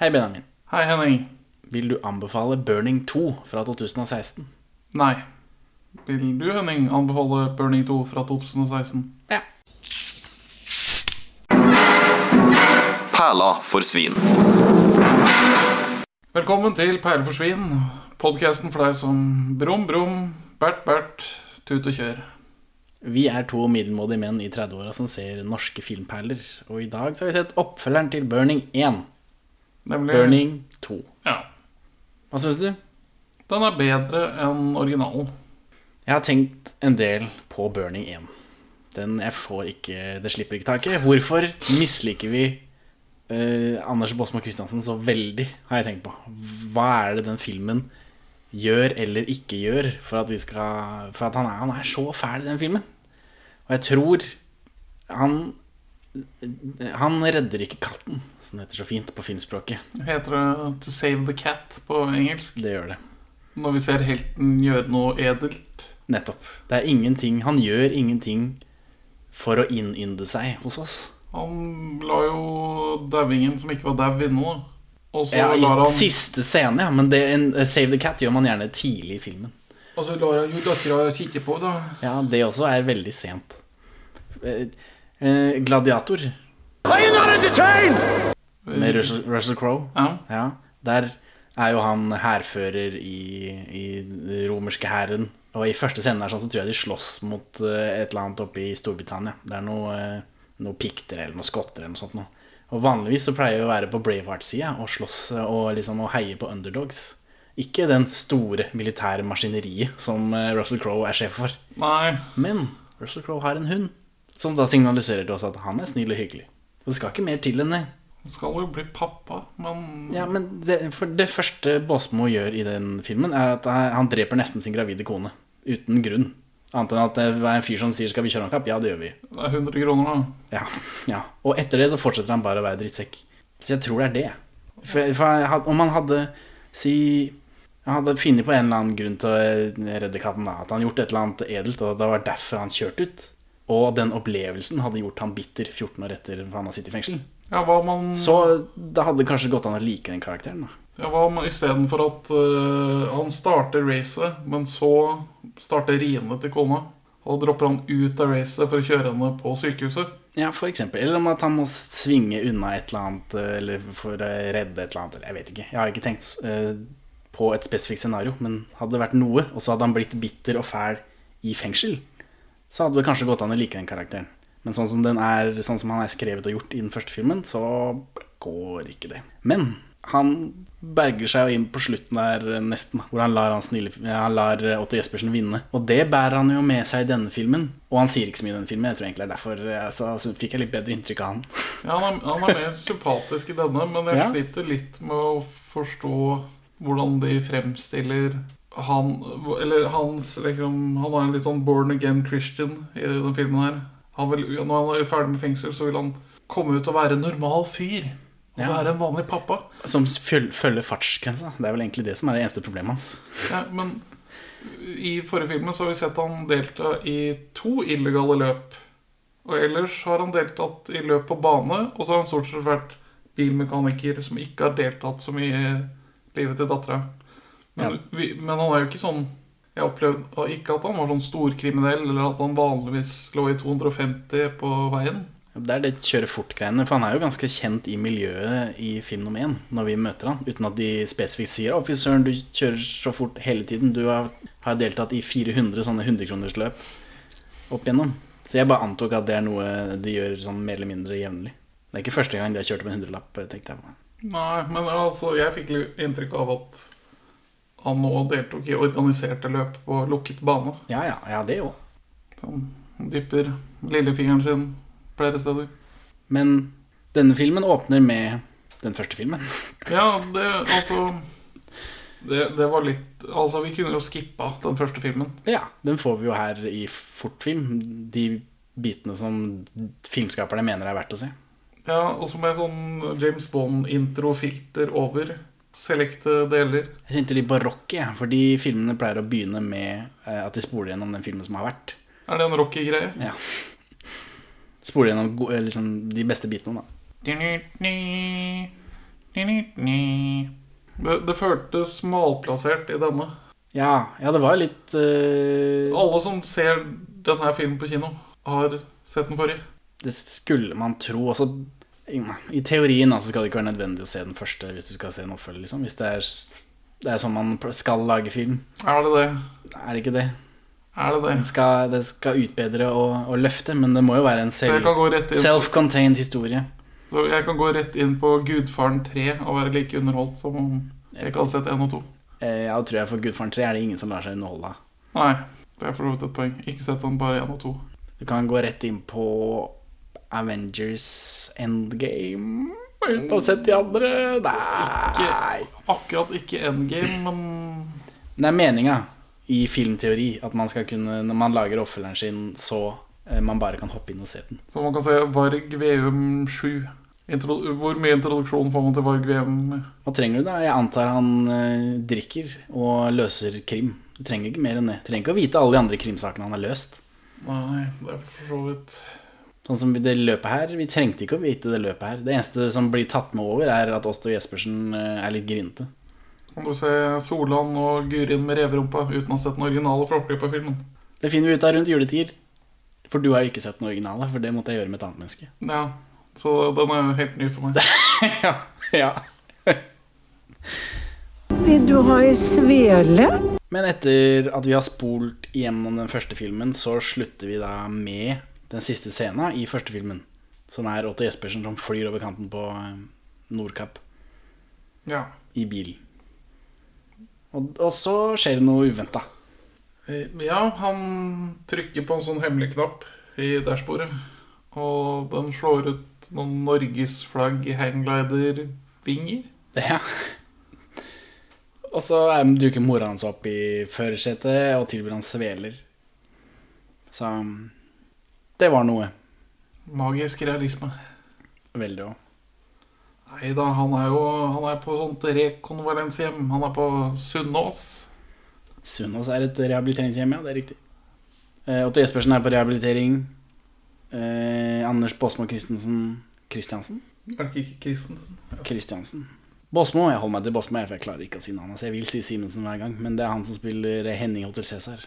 Hei, Benjamin. Hei, Henning. Vil du anbefale Burning 2 fra 2016? Nei. Vil du, Henning, anbefale Burning 2 fra 2016? Ja. Perla for svin. Velkommen til Perle for svin, podkasten for deg som brum, brum, bert, bert, tut og kjør. Vi er to middelmådige menn i 30-åra som ser norske filmperler. Og i dag så har vi sett oppfølgeren til Burning 1. Nemlig Burning 2. Ja. Hva syns du? Den er bedre enn originalen. Jeg har tenkt en del på Burning 1. Den jeg får ikke Det slipper ikke taket. Hvorfor misliker vi eh, Anders Båsmo Christiansen så veldig, har jeg tenkt på. Hva er det den filmen gjør eller ikke gjør for at vi skal For at han er, han er så fæl i den filmen. Og jeg tror han Han redder ikke katten, som det heter så fint på filmspråket. Heter det To Save the Cat på engelsk? Det gjør det. Når vi ser helten gjøre noe edelt. Nettopp. Det er ingenting Han gjør ingenting for å innynde seg hos oss. Han la jo dauingen som ikke var dau, inne. nå. Og så Ja, I han siste scene, ja. Men det, en, eh, Save the Cat gjør man gjerne tidlig i filmen. Og så lar han jo dattera sitte på, da. Ja, Det også er veldig sent. Eh, eh, Gladiator med Russell, Russell Crowe. Ja. Ja, der er jo han hærfører i, i romerske hæren. Og i første scene her sånn, så tror jeg de slåss mot eh, et eller annet oppe i Storbritannia. Det er noe, eh, noe pikter eller noe skotter eller noe sånt. Noe. Og vanligvis så pleier vi å være på Braveheart-sida og slåss eh, og liksom og heie på underdogs. Ikke den store militære maskineriet som eh, Russell Crowe er sjef for. Nei. Men Russell Crowe har en hund som da signaliserer til oss at han er snill og hyggelig. Og det skal ikke mer til enn det. Skal jo bli pappa, men Ja, men det, for det første Båsmo gjør i den filmen, er at han dreper nesten sin gravide kone. Uten grunn. Annet enn at det er en fyr som sier 'skal vi kjøre omkapp'? kapp'? Ja, det gjør vi. det er 100 kroner, da. Ja, ja. Og etter det så fortsetter han bare å være drittsekk. Så jeg tror det er det. For, for om han hadde Si Han hadde funnet på en eller annen grunn til å redde katten. da At han gjort et eller annet edelt, og det var derfor han kjørte ut. Og den opplevelsen hadde gjort han bitter 14 år etter han har sittet i fengsel. Ja, han Så da hadde det kanskje gått an å like den karakteren. da Ja, hva om istedenfor at uh, han starter racet, men så starter riene til kona, og dropper han ut av racet for å kjøre henne på sykehuset? Ja, for eksempel. Eller om at han må svinge unna et eller annet, eh, eller for å redde et eller annet. Eller jeg vet ikke. Jeg har ikke tenkt uh, på et spesifikt scenario, men hadde det vært noe, og så hadde han blitt bitter og fæl i fengsel, så hadde det kanskje gått an å like den karakteren. Men sånn som, den er, sånn som han er skrevet og gjort i den første filmen, så går ikke det. Men han berger seg jo inn på slutten der eh, nesten, hvor han lar, han snille, han lar eh, Otto Jespersen vinne. Og det bærer han jo med seg i denne filmen. Og han sier ikke så mye i denne filmen. Jeg tror egentlig det er derfor altså, så, så fikk jeg litt bedre inntrykk av han. Ja, han er, han er mer sympatisk i denne, men jeg Ja. sliter litt med å forstå hvordan de fremstiller han Eller hans liksom Han er en litt sånn born again Christian i denne filmen her. Han vil, når han er ferdig med fengsel, så vil han komme ut og være en normal fyr. Og Ja. være en vanlig pappa. Som følger fartsgrensa. Det er vel egentlig det som er det eneste problemet hans. Ja, men i forrige filmen så har vi sett han delta i to illegale løp. Og ellers har han deltatt i løp på bane, og så har han stort sett vært bilmekaniker som ikke har deltatt så mye i livet til dattera. Men, Ja. men han er jo ikke sånn Jeg opplevde ikke at han var sånn storkriminell, eller at han vanligvis lå i 250 på veien. Det er det kjøre fort-greiene. For han er jo ganske kjent i miljøet i film nummer én, når vi møter han, uten at de spesifikt sier 'Å, fy søren, du kjører så fort hele tiden'. Du har, har deltatt i 400 sånne 100-kronersløp opp igjennom. Så jeg bare antok at det er noe de gjør sånn mer eller mindre jevnlig. Det er ikke første gang de har kjørt opp en hundrelapp, tenkte jeg. på. Nei, men altså, jeg fikk inntrykk av at han nå deltok i organiserte løp på lukket bane. Ja, ja, ja, det òg. Han dypper lillefingeren sin flere steder. Men denne filmen åpner med den første filmen. Ja, det altså det, det var litt Altså, vi kunne jo skippa den første filmen. Ja, den får vi jo her i fortfilm. De bitene som filmskaperne mener er verdt å se. Ja, Og så med sånn James Bond-intro-filter over selekte deler. Jeg kjente litt barokke, jeg, fordi filmene pleier å begynne med eh, at de spoler gjennom den filmen som har vært. Er det en rocky-greie? Ja. Spoler gjennom eh, liksom, de beste bitene, da. Det, det føltes malplassert i denne. Ja, ja det var litt uh... Alle som ser denne filmen på kino, har sett den forrige. Det skulle man tro. I, I teorien altså, skal det ikke være nødvendig å se den første hvis du skal se en oppfølger. Liksom. Hvis det er, det er sånn man skal lage film. Er det det? Er det ikke det? Er det det? Det skal, det skal utbedre og, og løfte, men det må jo være en self-contained historie. Så jeg kan gå rett inn på Gudfaren 3 og være like underholdt som om jeg ikke hadde sett 1 og 2. Ja, og tror jeg For Gudfaren 3 er det ingen som lar seg underholde av. Nei, det er for så vidt et poeng. Ikke sett den bare 1 og 2. Du kan gå rett inn på Avengers Endgame uten å ha sett de andre. Nei. Akkurat ikke endgame, men Det er meninga i filmteori at man skal kunne, når man lager oppfølgeren sin, så eh, man bare kan hoppe inn og se den. så man kan se Varg VM 7. Hvor mye introduksjon får man til Varg VM? Hva trenger du da? Jeg antar han eh, drikker og løser krim. Du trenger ikke mer enn det. Du trenger ikke å vite alle de andre krimsakene han har løst. Nei, det er for så vidt Sånn som det løpet her, Vi trengte ikke å vite det løpet her. Det eneste som blir tatt med over, er at Åsto Jespersen eh, er litt grinete. Kan du se Solan og Gurin med reverumpa uten å ha sett den originale Flåklypa-filmen? Det finner vi ut av rundt juletider. For du har jo ikke sett den originale, for det måtte jeg gjøre med et annet menneske. Ja, så den er helt ny for meg. ja, ja. Vil du ha ei svele? Men etter at vi har spolt gjennom den første filmen, så slutter vi da med den siste scenen i første filmen. Som er Otto Jespersen som flyr over kanten på eh, Nordkapp Ja. i bil. Og, og så skjer det noe uventa. Eh, Ja, han trykker på en sånn hemmelig knapp i dashbordet. Og den slår ut noen norgesflagg hangglider-vinger. Ja. Og så duker mora hans opp i førersetet og tilbyr han sveler. Så det var noe. Magisk realisme. Veldig òg. Nei da, han er jo han er på sånt rekonvalenshjem. Han er på Sunnaas. Sunnaas er et rehabiliteringshjem, ja. Det er riktig. Eh, Otto Jespersen er på rehabilitering. Eh, Anders Båsmo Christensen Christiansen? Er det ikke Christensen? Christiansen. Båsmo. Jeg holder meg til Båsmo, for jeg klarer ikke å si navnet hans. Jeg vil si Simensen hver gang, men det er han som spiller Henning Hotel Cæsar.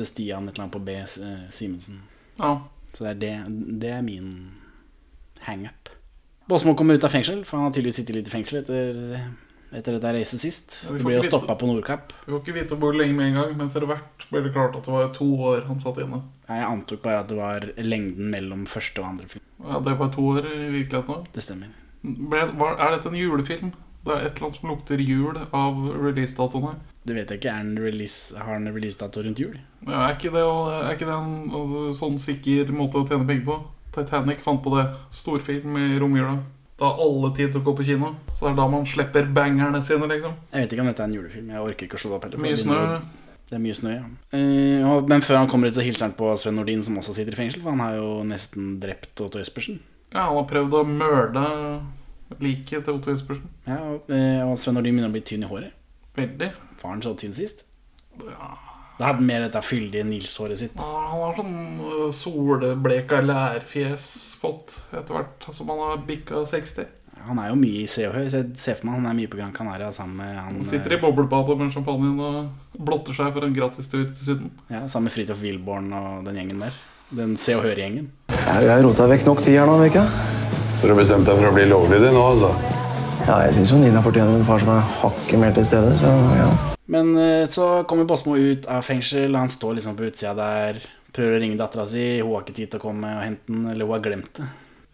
Heter Stian et eller annet på B. eh, Simensen. Ja. Så det er, det, det er min hangup. Båsmo kommer ut av fengsel, for han har tydeligvis sittet litt i fengsel etter, etter dette racet sist. Ja, Det blir ble jo stoppa på Nordkapp. Vi får ikke vite hvor lenge med en gang, men etter hvert ble det klart at det var to år han satt inne. Jeg antok bare at det var lengden mellom første og andre film. Ja, Det var to år i virkeligheten òg. Det stemmer. Ble, var- er dette en julefilm? Det er et eller annet som lukter jul av releasedatoen her. Det vet jeg ikke. Er den release, har den releasedato rundt jul? Ja, er ikke det, er ikke det en altså, sånn sikker måte å tjene penger på? Titanic fant på det. Storfilm i romjula. Da har alle tid til å gå på kino. Så det er da man slipper bangerne sine, liksom. Jeg vet ikke om dette er en julefilm. Jeg orker ikke å slå det opp heller. Mye snø. Det er mye snø, ja. Eh, men før han kommer ut, så hilser han på Sven Nordin, som også sitter i fengsel. For han har jo nesten drept Otto Jespersen. Ja, han har prøvd å mørde liket til Otto Jespersen. Ja, og, eh, og Sven Nordin begynner å bli tynn i håret. Veldig. Var han så tynn sist? Ja. Da hadde mer dette fyldige Nils-håret sitt. Ja, Han har sånn øh, solbleka lærfjes fått etter hvert som han har bikka 60. Han er jo mye i Se og Hør, så jeg ser for meg han er mye på Gran Canaria sammen med han Han sitter i boblebadet med champagnen og blotter seg for en gratistur til Syden. eh, Ja, sammen med Fridtjof Wilborn og den gjengen der. Den Se og Hør-gjengen. Jeg har rota vekk nok tid her nå, Vika. Så du har bestemt deg for å bli lovlydig nå, altså? Ja, jeg syns Nina fortjener en far som er hakket mer til stede, så ja. Men eh, så kommer Båsmo ut av fengsel, han står liksom på utsida der. Prøver å ringe dattera si. Hun har ikke tid til å komme og hente den, eller hun har glemt det.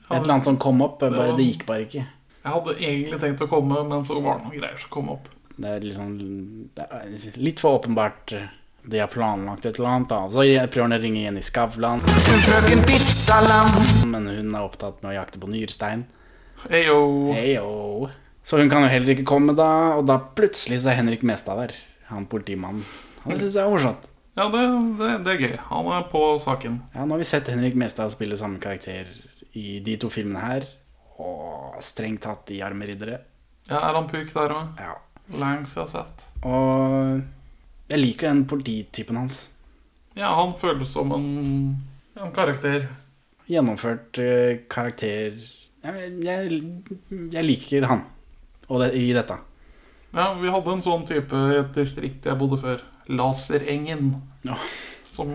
Et eller annet som kom opp, bare, det gikk bare ikke. Jeg hadde egentlig tenkt å komme, men så var det noen greier som kom opp. Det er liksom det er Litt for åpenbart eh, de har planlagt et eller annet. Da. Så prøver han å ringe Jenny Skavlan, men hun er opptatt med å jakte på nyrestein. Eyo. Heyo. Så hun kan jo heller ikke komme da, og da plutselig så er Henrik Mestad der. Han politimannen. Han syns jeg er morsomt. Ja, det, det, det er gøy. Han er på saken. Ja, nå har vi sett Henrik Mestad spille samme karakter i de to filmene her. Og strengt tatt i Armeriddere. Ja, Er han puk der òg? Ja. Langs jeg har sett. Og jeg liker den polititypen hans. Ja, han føles som en, en karakter. Gjennomført eh, karakter jeg, jeg, jeg liker han og det, i dette. Ja, vi hadde en sånn type i et distrikt jeg bodde før. Laserengen. Ja. Som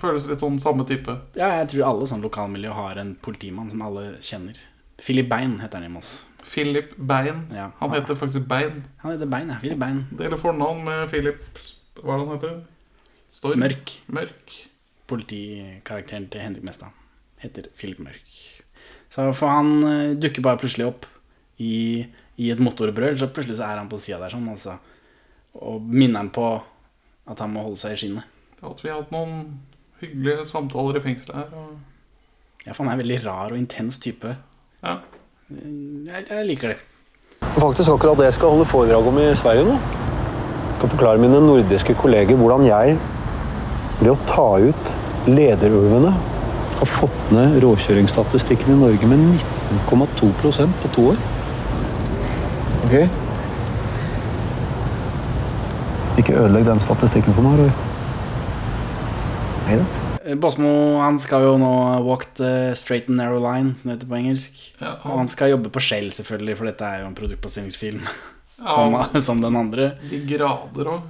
føles litt sånn samme type. Ja, jeg tror alle sånn lokalmiljø har en politimann som alle kjenner. Philip Bein heter han i Moss. Philip Bein. Ja. Han heter faktisk Bein. Han heter Bein, ja. Philip Bein. Deler fornavn med Philip Hva er det han heter? Storm? Mørk. Mørk. Politikarakteren til Henrik Mestad heter Philip Mørk. Så for han eh, dukker bare plutselig opp i, i et motorbrøl, så plutselig så er han på sida der sånn, altså. Og minner han på at han må holde seg i skinnet. At vi har hatt noen hyggelige samtaler i fengselet her. Og... Ja, for han er en veldig rar og intens type. Ja. Jeg, jeg liker det. Faktisk akkurat det jeg skal holde foredrag om i Sverige nå. Jeg skal forklare mine nordiske kolleger hvordan jeg, ved å ta ut lederulvene, har fått ned råkjøringsstatistikken i Norge med 19,2% på to år. Ok? Ikke ødelegg den statistikken for meg, Roy. Nei da. Eh, Båsmo han skal jo nå walk the straight and narrow line, som det heter på engelsk. Ja, Og han skal jobbe på Shell, selvfølgelig, for dette er jo en produktplasseringsfilm. Ja. Som, som den andre. De grader òg.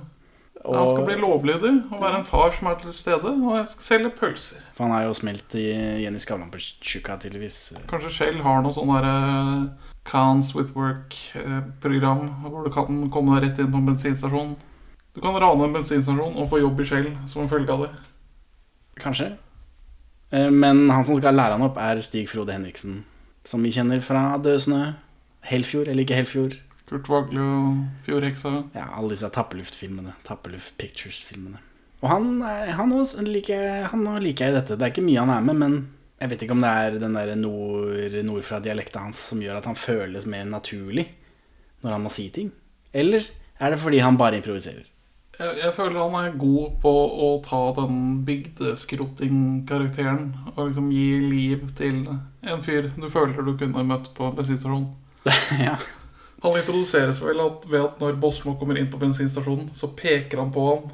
Og, Han skal bli lovlydig og være en far som er til stede. Og jeg skal selge pølser. For han har jo smelt i Jenny Skavlan på tjukka, tydeligvis. Kanskje Shell har noe sånn derre Cans with Work-program hvor du kan komme deg rett inn på en bensinstasjon. Du kan rane en bensinstasjon og få jobb i Shell som en følge av det. Kanskje. Eh, Men han som skal lære han opp, er Stig Frode Henriksen. Som vi kjenner fra Død snø, Helfjord eller ikke Helfjord. Kurt Vagle og Fjordheksa. Ja, alle disse Tappeluft-filmene. Tappeluft Pictures-filmene. Og han, er- han, også liker, han liker jeg i dette. Det er ikke mye han er med, men jeg vet ikke om det er den der nord, nordfra-dialekta hans som gjør at han føles mer naturlig når han må si ting. Eller er det fordi han bare improviserer? Jeg, jeg føler han er god på å ta den bygdeskrotting-karakteren og liksom gi liv til en fyr du føler du kunne møtt på bensinstasjonen. bensinstasjon. ja. Han introduseres vel at ved at når Bosmo kommer inn på bensinstasjonen, så peker han på han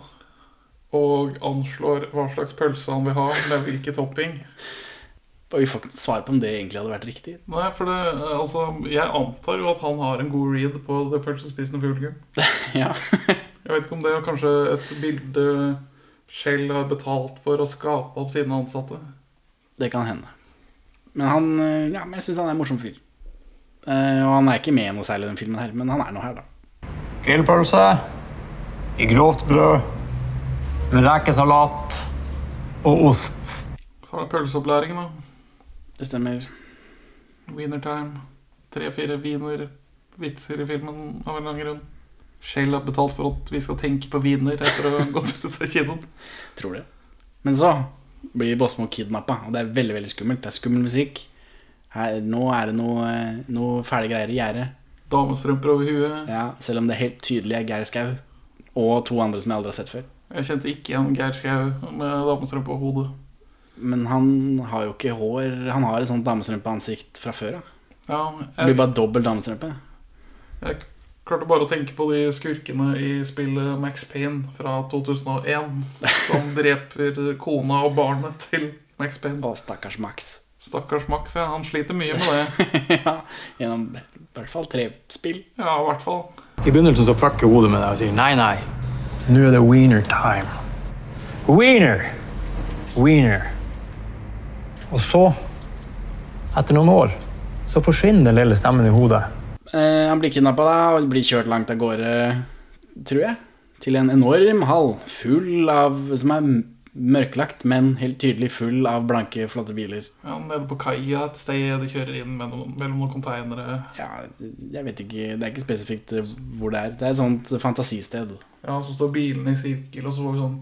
og anslår hva slags pølse han vil ha med hvilken topping. Vi får ikke svar på om det egentlig hadde vært riktig. Nei, for det, altså, Jeg antar jo at han har en god read på det pølsespisende publikum. ja. Jeg vet ikke om det er kanskje et bilde Shell har betalt for å skape opp sine ansatte. Det kan hende. Men han eh, Ja, men jeg syns han er en morsom fyr. Eh, og han er ikke med noe særlig i den filmen her, men han er nå her, da. Grillpølse i grovt brød med rekesalat og ost. Så har du pølseopplæring, da. Det stemmer. Wienertime. Tre-fire wienervitser i filmen av en lang grunn. Shell har betalt for at vi skal tenke på wiener etter å ha gått ut av kinoen. Tror det. Men så blir Bosmo kidnappa, og det er veldig veldig skummelt. Det er skummel musikk. Her, nå er det noe, noe fæle greier i gjerdet. Damestrømper over huet. Ja, selv om det helt tydelig er Geir Skau og to andre som jeg aldri har sett før. Jeg kjente ikke igjen Geir Skau med damestrømpe på hodet. Men han har jo ikke hår Han har et sånt damestrømpeansikt fra før av. Ja, Det blir bare dobbel damestrømpe. jeg klarte bare å tenke på de skurkene i spillet Max Payne fra 2001. Som dreper kona og barnet til Max Payne. Å, stakkars Max. Stakkars Max, ja. Han sliter mye med det. ja, gjennom i hvert fall tre spill. Ja, i hvert fall. I begynnelsen så fucker hodet med deg og sier nei, nei. Nå er det wiener time. Wiener! Wiener. Og så, etter noen år, så forsvinner den lille stemmen i hodet. Eh, han blir kidnappa og blir kjørt langt av gårde, tror jeg. Til en enorm hall full av Som er mørklagt, men helt tydelig full av blanke, flotte biler. Ja, Nede på kaia et sted de kjører inn mellom, mellom noen konteinere. Ja, jeg vet ikke Det er ikke spesifikt hvor det er. Det er et sånt fantasisted. Ja, Så står bilene i sirkel, og så får vi sånn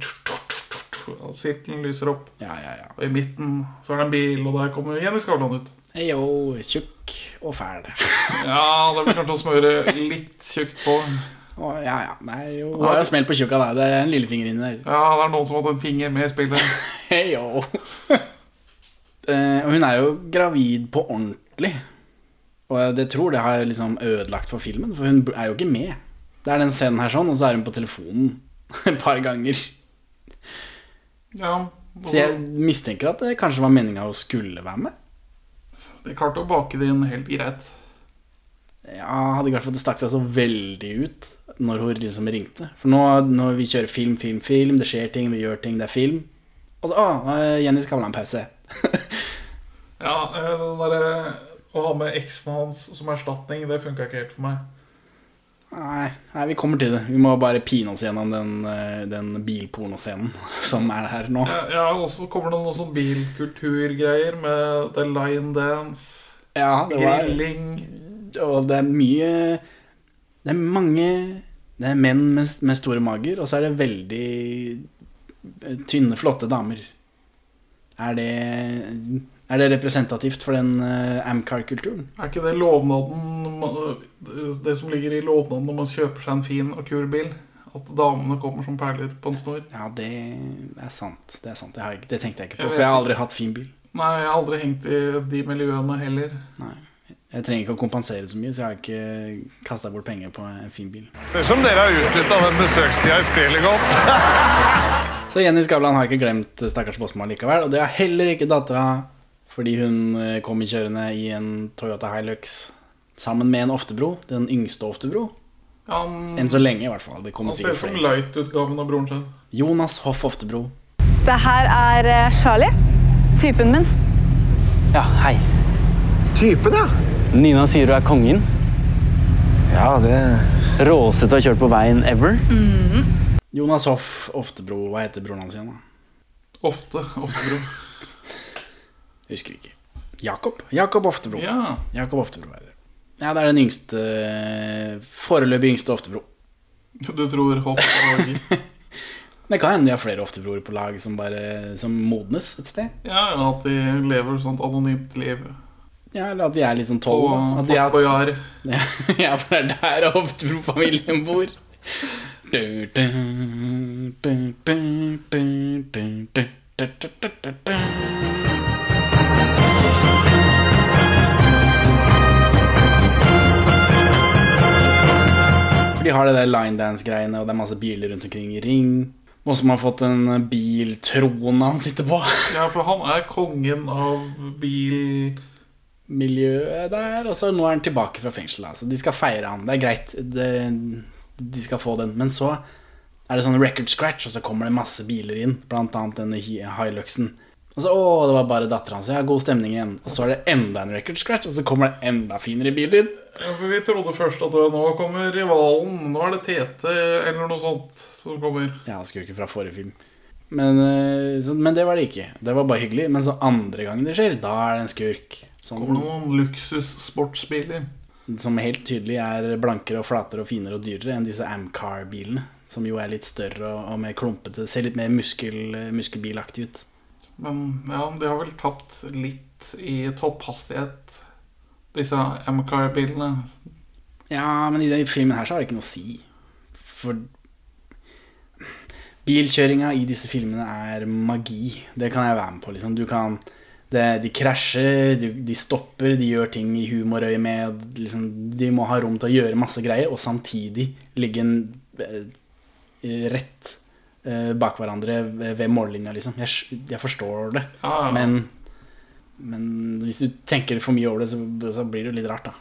og Sirkelen lyser opp. Ja, ja, ja. Og i midten så er det en bil, og der kommer Jenny Skavlan ut. Heyo, tjukk og fæl. Ja, det blir kanskje å smøre litt tjukt på. Å, ja, ja. Det er jo Hun har jo smelt på tjukka, da. Det er en lillefinger inni der. Ja, det er noen som har hatt en finger med i spillet. Heyo. Eh, og hun er jo gravid på ordentlig. Og jeg tror det har liksom ødelagt for filmen, for hun er jo ikke med. Det er den scenen her sånn, og så er hun på telefonen et par ganger. Ja, Så jeg mistenker at det kanskje var meninga å skulle være med. De klarte å bake det inn helt greit. Ja, hadde ikke vært for at det stakk seg så veldig ut når hun liksom ringte. For nå når vi kjører film, film, film, det skjer ting, vi gjør ting, det er film. Og så Å, eh, Jenny skal vel ha en pause. Ja, eh, den der å ha med eksen hans som erstatning, det funka ikke helt for meg. Nei, nei, vi kommer til det. Vi må bare pine oss gjennom den, eh, den bilpornoscenen som er her nå. Ja, og så kommer det noen sånn bilkulturgreier med The Lion Dance, Ja, det var grilling Og det er mye Det er mange Det er menn med, med store mager, og så er det veldig eh, tynne, flotte damer. Er det Er det representativt for den uh, Amcar-kulturen? Er ikke det lovnaden Det som ligger i lovnaden når man kjøper seg en fin og kul bil? At damene kommer som perler på en snor? Ja, det er sant. Det er sant. Det, jeg, det tenkte jeg ikke på, jeg for jeg har aldri hatt fin bil. Nei, jeg har aldri hengt i de miljøene heller. Nei. Jeg trenger ikke å kompensere så mye, så jeg har ikke kasta bort penger på en fin bil. Ser ut som dere har utnytta den besøkstida i spillet godt. Så Jenny Skavlan har ikke glemt stakkars Bosma likevel. Og det har heller ikke dattera, fordi hun eh, kom i kjørende i en Toyota Hilux sammen med en Oftebro. Den yngste Oftebro. Han, Enn så lenge, i hvert fall. Det kommer han ser ut sikkert som flere. light-utgaven av broren sin. Jonas Hoff Oftebro. Det her er eh, Charlie, typen min. Ja, hei. Typen, ja. Nina sier du er kongen. Ja, det Råeste til å ha kjørt på veien ever. Jonas Hoff Oftebro. Hva heter broren hans igjen, da? Ofte. Oftebro. Husker ikke. Jakob? Jakob Oftebro. Ja. Jakob Oftebro er det. Ja, det er den yngste Foreløpig yngste Oftebro. Du tror Hoff og Det kan hende de har flere Oftebroer på lag som bare Som modnes et sted. Ja, at de lever et sånt anonymt liv. Ja, eller at de er liksom tolv. På Fort ja, ja, for det er der ofte familien bor. For de har det der line dance-greiene, og det er masse biler rundt omkring i ring. Og som har fått en biltrone han sitter på. Ja, for han er kongen av bil miljøet der. Og så nå er han tilbake fra fengselet. Altså. Så de skal feire han. Det er greit. Det, de skal få den. Men så er det sånn record scratch, og så kommer det masse biler inn. Blant annet denne Hi- Hiluxen. Og så, å, det var bare datteren hans. Ja, god stemning igjen. Og så er det enda en record scratch, og så kommer det enda finere biler inn. Ja, for Vi trodde først at nå kommer rivalen. Nå er det Tete eller noe sånt som kommer. Ja, skurken fra forrige film. Men, eh, men det var det ikke. Det var bare hyggelig. Men så andre gangen det skjer, da er det en skurk. Som, Kommer noen luksus-sportsbiler? som helt tydelig er blankere og flatere og finere og dyrere enn disse Amcar-bilene. Som jo er litt større og, og mer klumpete. Ser litt mer muskel, muskelbilaktig ut. Men ja, de har vel tapt litt i topphastighet, disse Amcar-bilene. Ja, men i den filmen her så har det ikke noe å si. For bilkjøringa i disse filmene er magi. Det kan jeg være med på. Liksom. Du kan, det, de krasjer, de, de stopper, de gjør ting i humorøyemed. Liksom, de må ha rom til å gjøre masse greier, og samtidig ligge en, eh, rett eh, bak hverandre ved, ved mållinja, liksom. Jeg, jeg forstår det. ah, ja. Men, men hvis du tenker for mye over det, så, så blir det jo litt rart, da.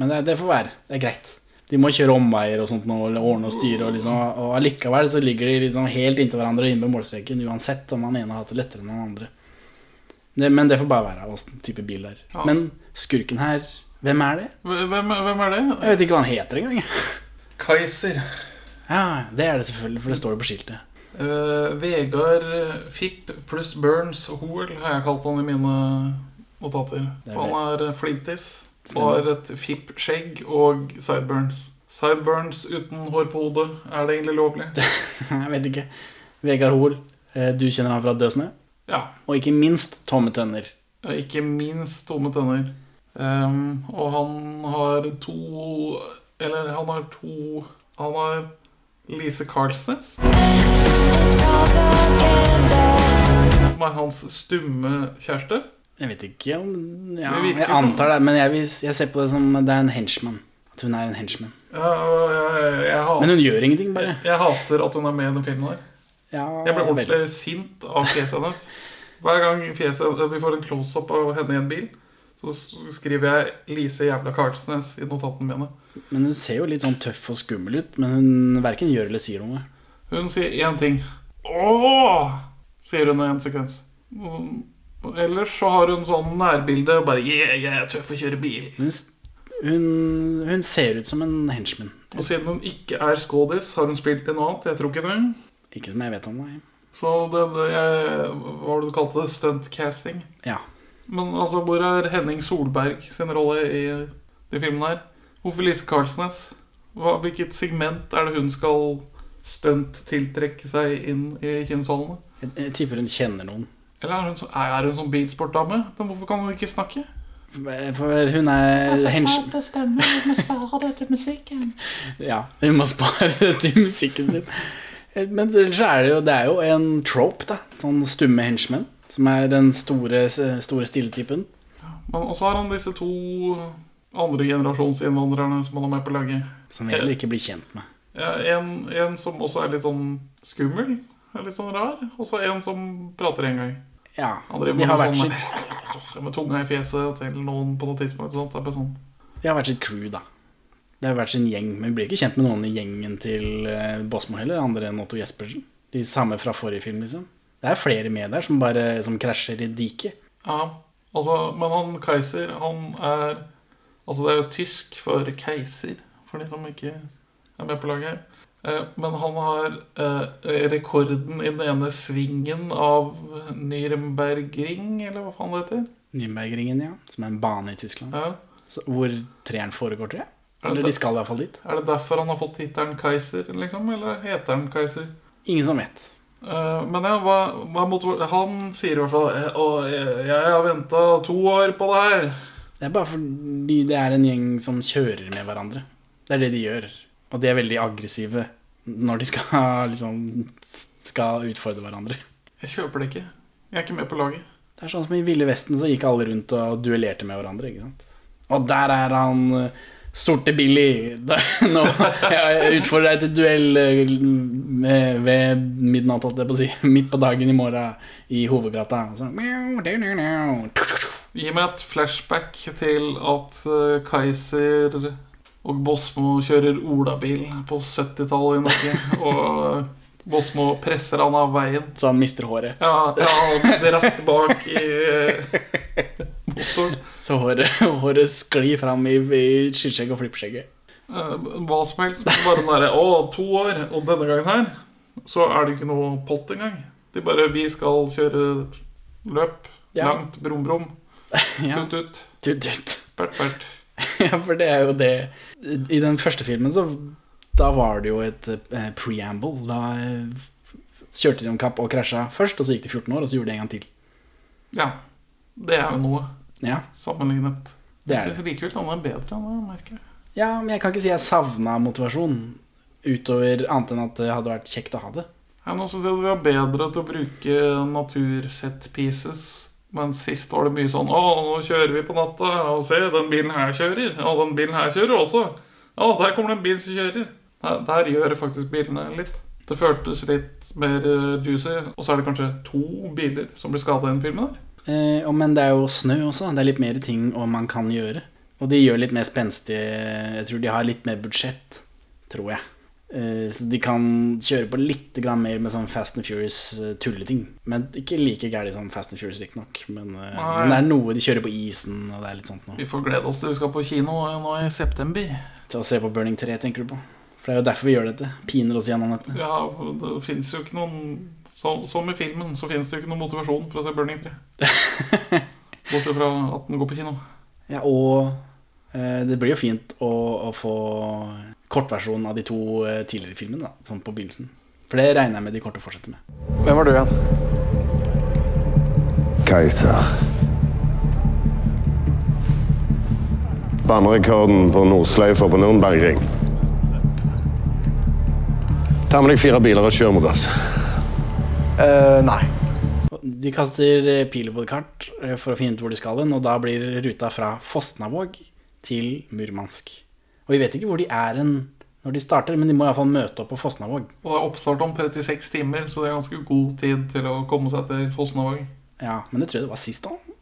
Men det, det får være. Det er greit. De må kjøre omveier og sånt nå, eller ordne og styre, og, liksom, og allikevel så ligger de liksom helt inntil hverandre inne ved målstreken, uansett om han ene har hatt det lettere enn den andre. Det, men det får bare være åssen type bil det er. Ja. Men skurken her, hvem er det? Hvem, hvem er det? Jeg vet ikke hva han heter engang. Kaiser. Ja, det er det selvfølgelig, for det står jo på skiltet. Uh, Vegard Fipp pluss Burns Hoel har jeg kalt han i mine notater. Er han er eh, flintis. Og har et Fipp-skjegg og sideburns. Sideburns uten hår på hodet. Er det egentlig lovlig? Jeg vet ikke. Vegard Hoel, eh, du kjenner han fra Dødsnø? Ja. Og ikke minst Tomme Tønner. Ikke minst tomme tønner. Um, og han har to Eller han har to Han har Lise Karlsnes. Som er hans stumme kjæreste. Jeg vet ikke om ja, Jeg antar det, men jeg, vil, jeg ser på det som det er en henchman. At hun er en henchman. Ja, jeg, jeg, Men hun gjør ingenting, bare. jeg hater at hun er med i den filmen her. Ja, Jeg ble vel. ordentlig sint av fjeset hennes. Hver gang fjeset, vi får en close-up av henne i en bil, så skriver jeg 'Lise jævla Karlsnes' i notatene mine. Men hun ser jo litt sånn tøff og skummel ut, men hun verken gjør eller sier noe. Hun sier én ting. Åh! sier hun i en sekvens. Mm, Ellers så har hun sånn nærbilde og bare yeah, jeg er tøff og kjører bil. Hun, hun, hun ser ut som en henchman. Og siden hun ikke er skådis, har hun spilt noe annet. Jeg tror ikke det. Ikke som jeg vet om, nei. Så det, det jeg, Hva var det du kalte det? Stuntcasting? Ja. Men altså, hvor er Henning Solberg sin rolle i de filmene her? Hvorfor Lise Karlsnes? Hva, hvilket segment er det hun skal stunt-tiltrekke seg inn i kinosalene? Jeg, jeg tipper hun kjenner noen. Eller er hun, så, er hun sånn bilsportdame? Men hvorfor kan hun ikke snakke? For hun er henchman. det stemmer. Vi må spare det til musikken. Ja, hun må spare det til musikken sin. Men ellers så er det jo, det er jo en trope, da. Sånn stumme henchmen. Som er den store, store stilletypen. Men også har han disse to andre generasjonsinnvandrerne som han har med på laget. Som vi heller ikke blir kjent med. Ja, en, en som også er litt sånn skummel. Er litt sånn rar. Og så en som prater en gang. Ja, de har vært sånn sitt, med tunga i fjeset til noen på noe tidspunkt. Sånt. Det er bare sånn. de har vært sitt crew, da. Det har vært sin gjeng. Men vi blir ikke kjent med noen i gjengen til uh, Bosmo heller, andre enn Otto Jespersen. De samme fra forrige film, liksom. Det er flere med der som bare som krasjer i diket. Ja, altså, men han Kaiser, han er Altså, det er jo tysk for keiser, for de som ikke er med på laget her. Eh, Men han har eh, rekorden i den ene svingen av Nürnbergring, eller hva faen det heter. Nürnbergringen, ja. Som er en bane i Tyskland. Ja. Så, hvor treeren foregår, tror jeg. Er Eller de skal i hvert fall dit. Er det derfor han har fått tittelen Kaiser, liksom? Eller heter han Kaiser? Ingen som vet. Uh, men ja, hva, hva motiv- Han sier i hvert fall Og jeg, jeg har venta to år på det her. Det er bare fordi det er en gjeng som kjører med hverandre. Det er det de gjør. Og de er veldig aggressive når de skal liksom skal utfordre hverandre. Jeg kjøper det ikke. Jeg er ikke med på laget. Det er sånn som i Ville Vesten så gikk alle rundt og duellerte med hverandre. ikke sant? Og der er han eh, sorte Billy. Nå jeg utfordrer deg til duell eh, med, ved midnatt, holdt jeg på å si. Midt på dagen i morgen i hovedgata. Så. Gi meg et flashback til at eh, Kaiser og Bosmo kjører olabil på 70-tallet i Norge. Og Bosmo presser han av veien. Så han mister håret. Ja, ja rett bak i eh, motoren. Så håret, håret sklir fram i, i skinnskjegg og flippskjegget. Eh, Hva som helst. Bare den derre Å, to år. Og denne gangen her så er det ikke noe pott engang. De bare Vi skal kjøre løp. Ja. Langt. Brum-brum. Ja. Tut-tut. Tut-tut. Bert-bert. Ja, for det er jo det I den første filmen så Da var det jo et eh, preamble. Da eh, kjørte de om kapp og krasja først, og så gikk det 14 år, og så gjorde de en gang til. Ja. Det er jo noe Ja, sammenlignet. det er Jeg det. synes likevel han er bedre enn det, merker jeg. Ja, men jeg kan ikke si jeg savna motivasjon utover annet enn at det hadde vært kjekt å ha det. Ja, nå synes jeg vi er bedre til å bruke naturset pieces. Men sist var det mye sånn Å, nå kjører vi på natta, og se, den bilen her kjører. Og den bilen her kjører også. Å, der kommer det en bil som kjører. Der, der gjør det faktisk bilene litt. Det føltes litt mer eh, juicy. Og så er det kanskje to biler som blir skada i den filmen der. Eh, men det er jo snø også. Det er litt mer ting og man kan gjøre. Og de gjør litt mer spenstige Jeg tror de har litt mer budsjett, tror jeg. Eh, så de kan kjøre på litt grann mer med sånn Fast and Furious-tulleting. Men ikke like gærent som Fast and Furious, riktignok. Men, eh, men det er noe de kjører på isen, og det er litt sånt noe. Vi får glede oss til vi skal på kino nå i september. Til å se på Burning 3, tenker du på? For det er jo derfor vi gjør dette. Piner oss gjennom dette. Ja, det fins jo ikke noen Som i filmen, så fins det jo ikke noen motivasjon for å se Burning 3. Bortsett fra at den går på kino. Ja, og eh, det blir jo fint å, å få kortversjonen av de to eh, tidligere filmene, da, sånn på begynnelsen. For det regner jeg med de kommer til å fortsette med. Hvem var du igjen? Keiser. Bannerekorden på Nordsløyfa på Nürnbergring. Ta med deg fire biler og kjør mot oss. Uh, nei. De kaster eh, piler på et kart eh, for å finne ut hvor de skal hen, og da blir ruta fra Fosnavåg til Murmansk. Og vi vet ikke hvor de er hen når de starter, men de må iallfall møte opp på Fosnavåg. Og det er oppstart om 36 timer, så det er ganske god tid til å komme seg til Fosnavåg. Ja, men det tror jeg det var sist òg.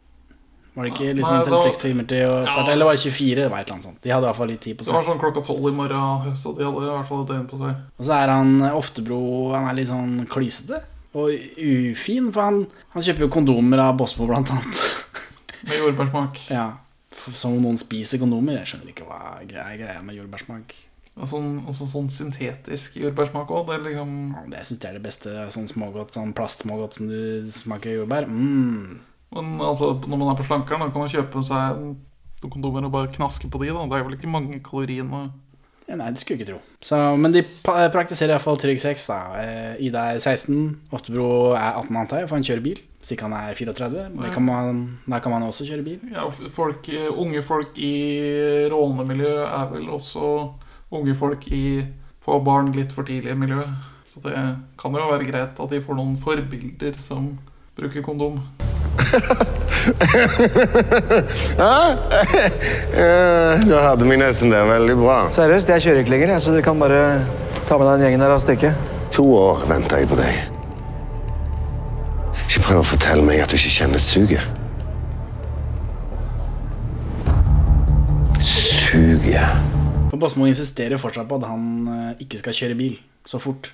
Var det ikke Nei, liksom da- 36 timer til å starte? Ja. Eller var det 24? Det var et eller annet sånt. De hadde i hvert fall litt tid på seg. Det var sånn klokka tolv i morgen, så de hadde i hvert fall et døgn på seg. Og så er han eh, Oftebro Han er litt sånn klysete og ufin, for han, han kjøper jo kondomer av Bosmo, blant annet. Med jordbærsmak. Ja, Som om noen spiser kondomer. Jeg skjønner ikke hva er greia med jordbærsmak. Sånn, altså sånn syntetisk jordbærsmak òg. Det liksom Ja, Det syns jeg er det beste. Sånn smågodt, sånn plastsmågodt som du smaker jordbær. Mm. Men altså, når man er på slankeren, da kan man kjøpe seg noen kondomer og bare knaske på de. da Det er vel ikke mange kaloriene. Ja, nei, det skulle jeg ikke tro. Så, men de pa- praktiserer iallfall trygg sex. da Eh, Ida er 16, Oftebro er 18, antar jeg, for han kjører bil. Hvis ikke han er 34. Det kan man, da kan man også kjøre bil. Ja, folk, eh, Unge folk i rånemiljø er vel også unge folk i få barn litt for tidlig-miljø. Så det kan jo være greit at de får noen forbilder som bruker kondom. Ja, Eh, da hadde vi nesten det veldig bra. Seriøst, jeg kjører ikke lenger, så dere kan bare ta med deg den gjengen der og stikke. To år venter jeg på deg. Ikke prøv å fortelle meg at du ikke kjenner suget. Suget. Basmo insisterer fortsatt på at han eh, ikke skal kjøre bil så fort.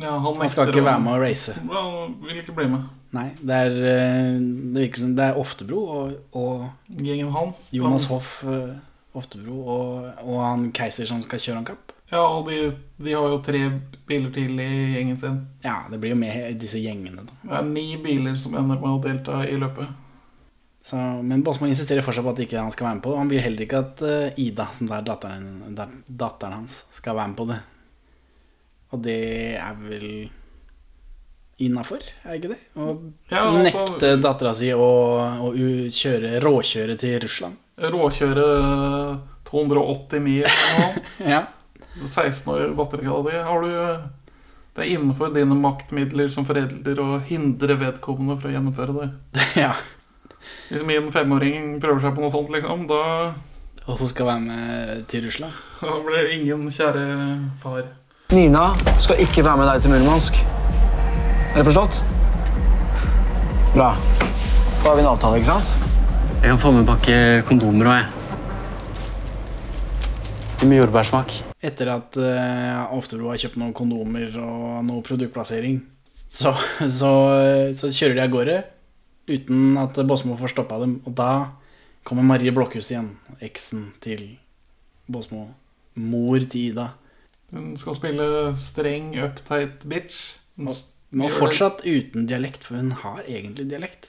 Ja, han, Han skal ikke være med å race. Han vil ikke bli med. Nei, det er, eh, det virker som det er Oftebro og, og Gjengen hans. Jonas Hoff eh, Oftebro og, og han Keiser som skal kjøre om kapp. Ja, og de, de har jo tre biler til i gjengen sin. Ja, det blir jo med disse gjengene, da. Det er ni biler som ender med å delta i løpet. Så, men Bosmo insisterer fortsatt på at ikke han skal være med på det. Han vil heller ikke at eh, Ida, som er datteren, datteren hans, skal være med på det. Og det er vel innafor, er ikke det? Å Ja, altså- nekte dattera si å, å kjøre, råkjøre til Russland. Råkjøre 280 mil eller noe. Ja. 16 år batterigrad di. Har du Det er innenfor dine maktmidler som forelder å hindre vedkommende fra å gjennomføre det. ja. Hvis min femåring prøver seg på noe sånt, liksom, da, Og hun skal være med til Russland. da blir ingen kjære far. Nina skal ikke være med deg til Murmansk. Er det forstått? Bra. Da har vi en avtale, ikke sant? Jeg kan få med en pakke kondomer òg, jeg. Med jordbærsmak. Etter at uh, Oftebro har kjøpt noen kondomer og noe produktplassering, så, så, så kjører de av gårde uten at Båsmo får stoppa dem. Og da kommer Marie Blokhus igjen, eksen til Båsmo. Mor til Ida. Hun skal spille streng, uptight bitch. Hun det- fortsatt uten dialekt, for hun har egentlig dialekt.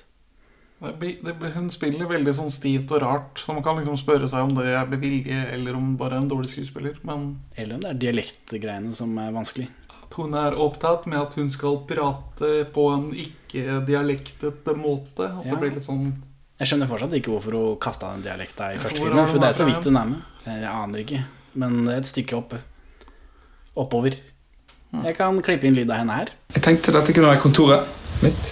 Det blir, det blir, hun spiller veldig sånn stivt og rart, så man kan liksom spørre seg om det er med vilje, eller om bare en dårlig skuespiller. Men Eller om det er dialektgreiene som er vanskelig. at hun er opptatt med at hun skal prate på en ikke-dialektete måte. At Ja. det blir litt sånn Jeg skjønner fortsatt ikke hvorfor hun kasta den dialekta i første film, for det er så vidt hun er med. Jeg aner ikke, men det er et stykke oppe. Oppover. Jeg kan klippe inn lyd av henne her. Jeg tenkte dette kunne være kontoret mitt.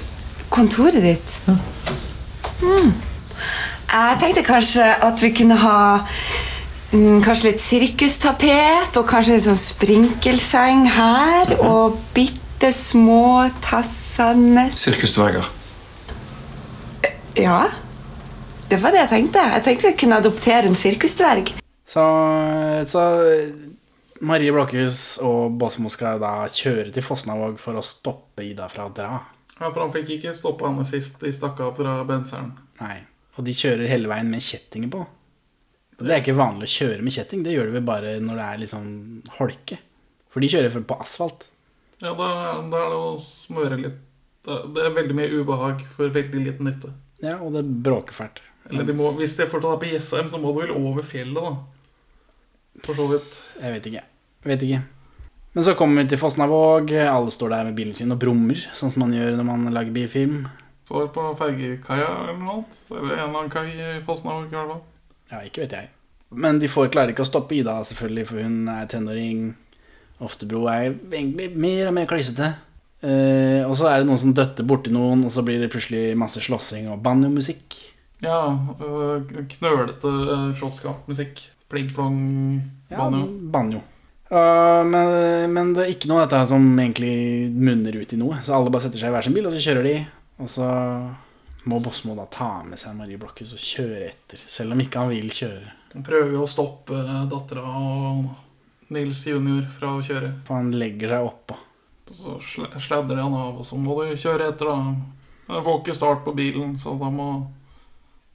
Kontoret ditt? Hmm. Jeg tenkte kanskje at vi kunne ha mm, kanskje litt sirkustapet og kanskje en sånn sprinkelseng her og bitte små tassende Sirkusdverger. Ja, det var det jeg tenkte. Jeg tenkte vi kunne adoptere en sirkusdverg. Så, så Marie Blokhus og Basmo skal da kjøre til Fosnavåg for å stoppe Ida fra å dra. Ja, for han fikk ikke stoppa henne sist de stakk av fra benseren. Nei. Og de kjører hele veien med kjettinger på. Og det er ikke vanlig å kjøre med kjetting. Det gjør de vel bare når det er liksom holke. For de kjører på asfalt. Ja, da, da er det å smøre litt Det er veldig mye ubehag for veldig liten nytte. Ja, og det bråker fælt. Eller de må, hvis de får ta på Jessheim, så må du vel over fjellet, da. For så vidt. Jeg vet ikke. Vet ikke. Men så kommer vi til Fosnavåg. Alle står der med bilen sin og brummer, sånn som man gjør når man lager bilfilm. Så på fergekaia eller noe annet. Eller en eller annen kai i Fosnavåg, i hvert fall. Ja, ikke vet jeg. Men de får klarer ikke å stoppe Ida, selvfølgelig, for hun er tenåring. Oftebro er egentlig mer og mer klissete. Eh, og så er det noen som døtter borti noen, og så blir det plutselig masse slåssing og banjomusikk. Ja, øh, knølete øh, slåsskampmusikk. Pling-plong, Ja, banjo. Uh, men, men det er ikke noe av dette som egentlig munner ut i noe. Så alle bare setter seg i hver sin bil, og så kjører de. Og så må Bosmo da ta med seg Marie Blokhus og kjøre etter. Selv om ikke han vil kjøre. Han prøver jo å stoppe dattera og Nils junior fra å kjøre. For han legger seg oppå. Så sladrer han av, og så må de kjøre etter, da. Han får ikke start på bilen, så da må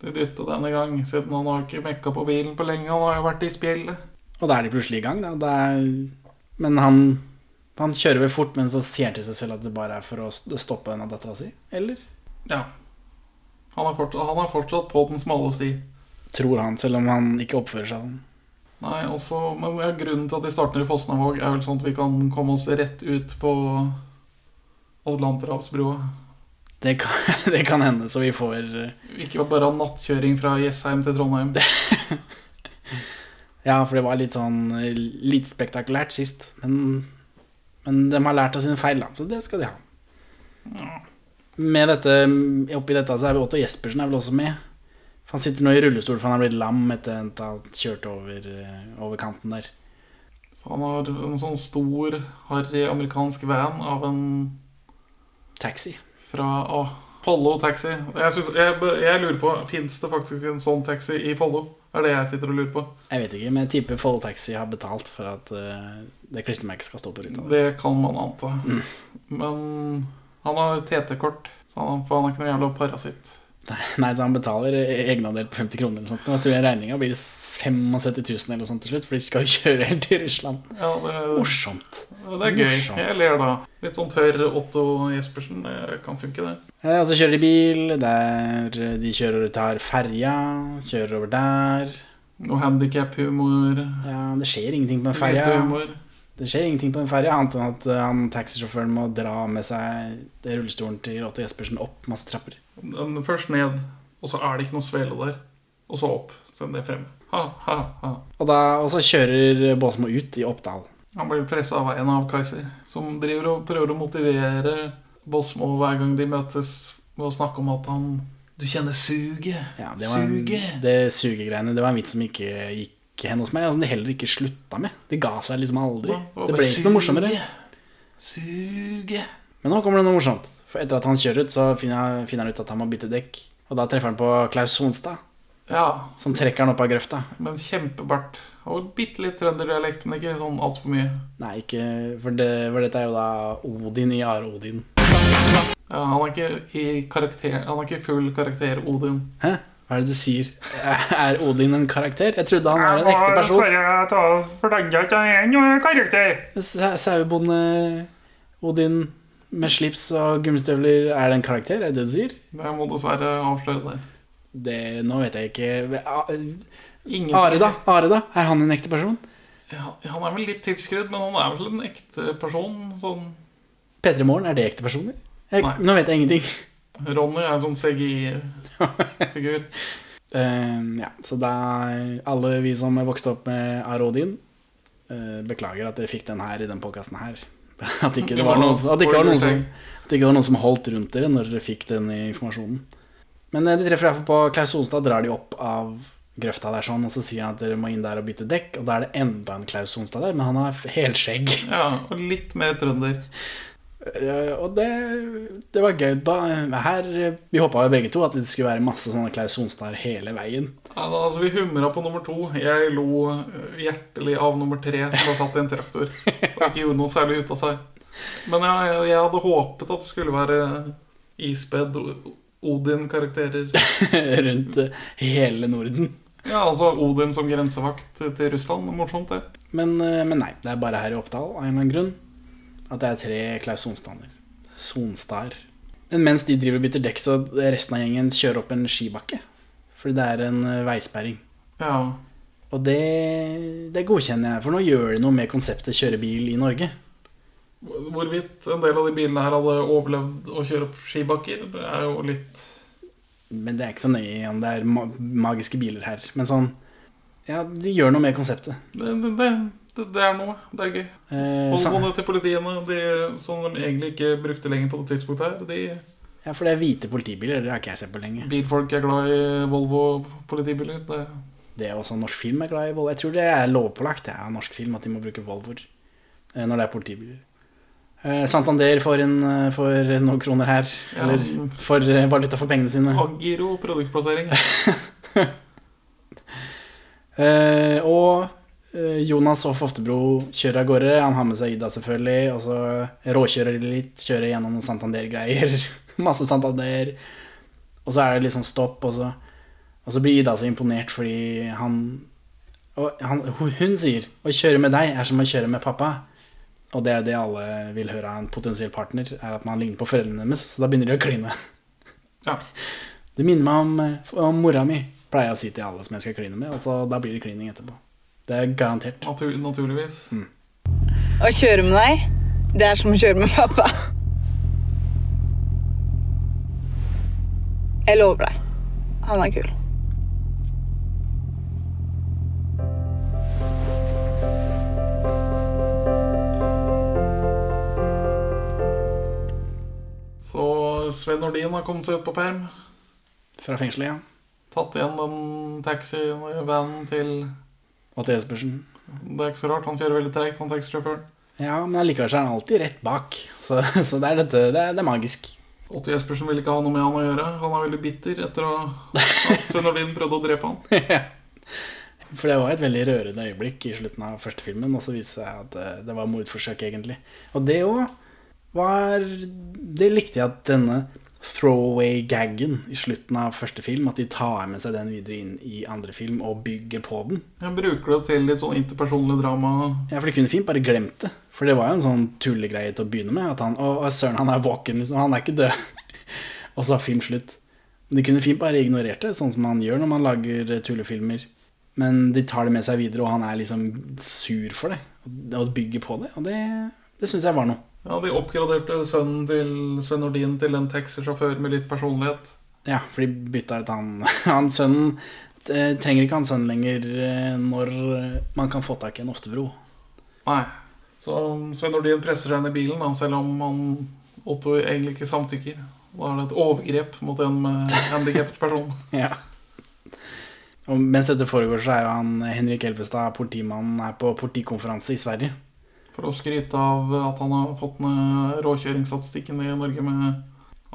de dytte denne gang. Siden han har ikke mekka på bilen på lenge. Han har jo vært i spjeldet. Og da er de plutselig i gang, da. Det men han, han kjører vel fort, men så sier han til seg selv at det bare er for å stoppe denne dattera si. Eller? Ja. Han er, fortsatt, han er fortsatt på den smale sti. Tror han, selv om han ikke oppfører seg sånn. Nei, også, men Grunnen til at de starter i Fosnavåg, er vel sånn at vi kan komme oss rett ut på Atlanterhavsbrua. Det kan, det kan hende, så vi får eh, Ikke bare nattkjøring fra Jessheim til Trondheim. Ja, for det var litt sånn litt spektakulært sist. Men, men de har lært av sine feil, da. Så det skal de ha. Med dette, Oppi dette så er vi Otto Jespersen er vel også med. Han sitter nå i rullestol for han har blitt lam etter at han kjørte over, eh, over kanten der. Han har en sånn stor, harry amerikansk van av en Taxi. Fra å, Follo Taxi. Jeg, synes, jeg, jeg lurer på, Fins det faktisk en sånn taxi i Follo? Er det jeg sitter og lurer på. Jeg vet ikke, men jeg tipper Follo Taxi har betalt for at uh, det klistremerket skal stå på ruta. Det kan man anta. Men han har TT-kort, så han, for han er ikke noe jævla parasitt. Nei, så han betaler egenandel på 50 kroner eller sånt. Jeg tror regninga blir 75 000 eller sånt til slutt, for de skal jo kjøre helt til Russland. Ja, det, Morsomt. Det er gøy. Morsomt. Jeg ler da. Litt sånn tørr Otto Jespersen. Det kan funke, det. Ja, Og så kjører de bil, der de kjører og tar ferja, kjører over der. Noe handikap-humor. Ja, det skjer ingenting på en ferja. Det skjer ingenting på en ferja, annet enn at eh, han taxisjåføren må dra med seg rullestolen til Otto Jespersen opp masse trapper. Den Først ned, og så er det ikke noe svele der. Og så opp. Send det frem. Ha, ha, ha. Og, da, og så kjører Båsmo ut i Oppdal. Han blir pressa av en av Kaiser, som driver og prøver å motivere Bosmo hver gang de møtes, med å snakke om at han Du kjenner suget. Ja, det var suget. det sugegreiene Det var en vits som ikke gikk hen hos meg, og som de heller ikke slutta med. Det ga seg liksom aldri. Ja, det Det ble ikke noe morsommere. Suge. Men nå kommer det noe morsomt. For etter at han kjører ut, så finner, finner han ut at han må bytte dekk. Og da treffer han på Klaus Sonstad, Ja, som trekker han opp av grøfta. men kjempebart. Og bitte litt trønderdialekt, men ikke sånn altfor mye. Nei, ikke For, det, for dette er jo da Odin i Are Odin. Ja, han er ikke i karakter Han er ikke full karakter Odin. Hæ? Hva er det du sier? Er Odin en karakter? Jeg trodde han var en ekte person. Jeg ta, For den er en karakter. Sa- Sauebonde Odin med slips og gummistøvler, er det en karakter? Er det det du sier? Det må dessverre avsløre det. Det, nå vet jeg ikke Are, da? Are da? Er han en ekte person? Ja, han er vel litt tilskrudd, men han er vel en ekte person. Sånn P3 Morgen, er det ekte personer? Jeg, Nei. nå vet jeg ingenting. Ronny er sånn CGI-figur. uh, ja, så da alle vi som vokste opp med Arodin, uh, beklager at dere fikk den her i den podkasten her. At ikke det var noen, at ikke var noen som ikke var noen som holdt rundt dere når dere fikk den informasjonen. Men eh, de treffer iallfall på Klaus Sonstad, drar de opp av grøfta der sånn, og så sier han at dere må inn der og bytte dekk, og da er det enda en Klaus Sonstad der, men han har helskjegg. Ja, og litt mer trønder. Eh, og det, det var gøy. Da, her, vi håpa begge to at det skulle være masse sånne Klaus Sonstad hele veien. Ja, da, altså Vi humra på nummer to. Jeg lo hjertelig av nummer tre som var satt i en traktor. Og ikke gjorde noe særlig ut av seg. Men jeg, jeg hadde håpet at det skulle være ispedd Odin-karakterer. Rundt eh, hele Norden. Ja, altså Odin som grensevakt til Russland. Morsomt, det. Men, eh, men nei, det er bare her i Oppdal av en eller annen grunn at det er tre Klaus Sonstander. Sonstad. Men mens de driver og bytter dekk, så resten av gjengen kjører opp en skibakke. Fordi det er en eh, veisperring. Ja. Og det, det godkjenner jeg, for nå gjør det noe med konseptet kjøre bil i Norge. Hvorvidt en del av de bilene her hadde overlevd å kjøre opp skibakker, det er jo litt Men det er ikke så nøye om det er magiske biler her. Men sånn Ja, de gjør noe med konseptet. Det, det, det, det er noe. Det er gøy. Eh, Holmene til politiene, de, som de egentlig ikke brukte lenger på det tidspunktet her, de Ja, for det er hvite politibiler. Det har ikke jeg sett på lenge. Bilfolk er glad i Volvo politibiler. Det, Det er også norsk film er glad i Volvo. Jeg tror det er lovpålagt det er norsk film at de må bruke Volvoer eh, når det er politibiler. Eh, Santander får, en, eh, får noen kroner her. Ja. Eller får valuta for pengene sine. Agiro produktplassering. Og Jonas og Foftebro kjører av gårde. Han har med seg Ida, selvfølgelig. Og så råkjører de litt, kjører gjennom noen Santander-greier. Masse Santander. Og så er det liksom stopp, og så, og så blir Ida så imponert fordi han, han Hun sier 'å kjøre med deg er som å kjøre med pappa'. Og det er det alle vil høre av en potensiell partner, er at man ligner på foreldrene deres. Så da begynner de å kline. Ja. Det minner meg om, eh, om mora mi, pleier jeg å si til alle som jeg skal kline med. Og da blir det klining etterpå. Det er garantert. Natur, naturligvis. Å kjøre med deg, det er som å kjøre med pappa. Jeg lover deg. Han er kul. Så Sven Nordin har kommet seg ut på perm. Fra fengselet, ja. Tatt igjen den taxivanen til Odd Jespersen. Det er ikke så rart, han kjører veldig treigt, han taxisjåføren. Ja, men allikevel er han alltid rett bak. Så, så det er dette Det er, det er magisk. Otto Jespersen vil ikke ha noe med han å gjøre. Han er veldig bitter etter å, at Svein Ordin prøvde å drepe han. For det var et veldig rørende øyeblikk i slutten av første filmen, og så viste det seg at eh, det var mordforsøk, egentlig. Og det òg var Det likte jeg at denne throwaway-gaggen i slutten av første film, at de tar med seg den videre inn i andre film og bygger på den. Jeg bruker det til litt sånn interpersonlig drama. Ja, for de kunne fint bare glemt det. For det var jo en sånn tullegreie til å begynne med. At han Å, søren, han er våken, liksom. Han er ikke død. og så har film slutt. De kunne fint bare ignorert det, sånn som man gjør når man lager tullefilmer. Men de tar det med seg videre, og han er liksom sur for det. Og bygger på det. Og det, det syns jeg var noe. Ja, De oppgraderte sønnen til Sven Nordin til en taxisjåfør med litt personlighet. Ja, for de bytta ut han Han sønnen eh, trenger ikke han sønnen lenger eh, når eh, man kan få tak i en Oftebro. Nei. Så Sven Nordin presser seg inn i bilen, selv om han, Otto egentlig ikke samtykker. Da er det et overgrep mot en handikappet person. Ja. Og mens dette foregår, så er jo han Henrik Elvestad, politimannen, er på politikonferanse i Sverige. For å skryte av at han har fått ned råkjøringsstatistikken i Norge med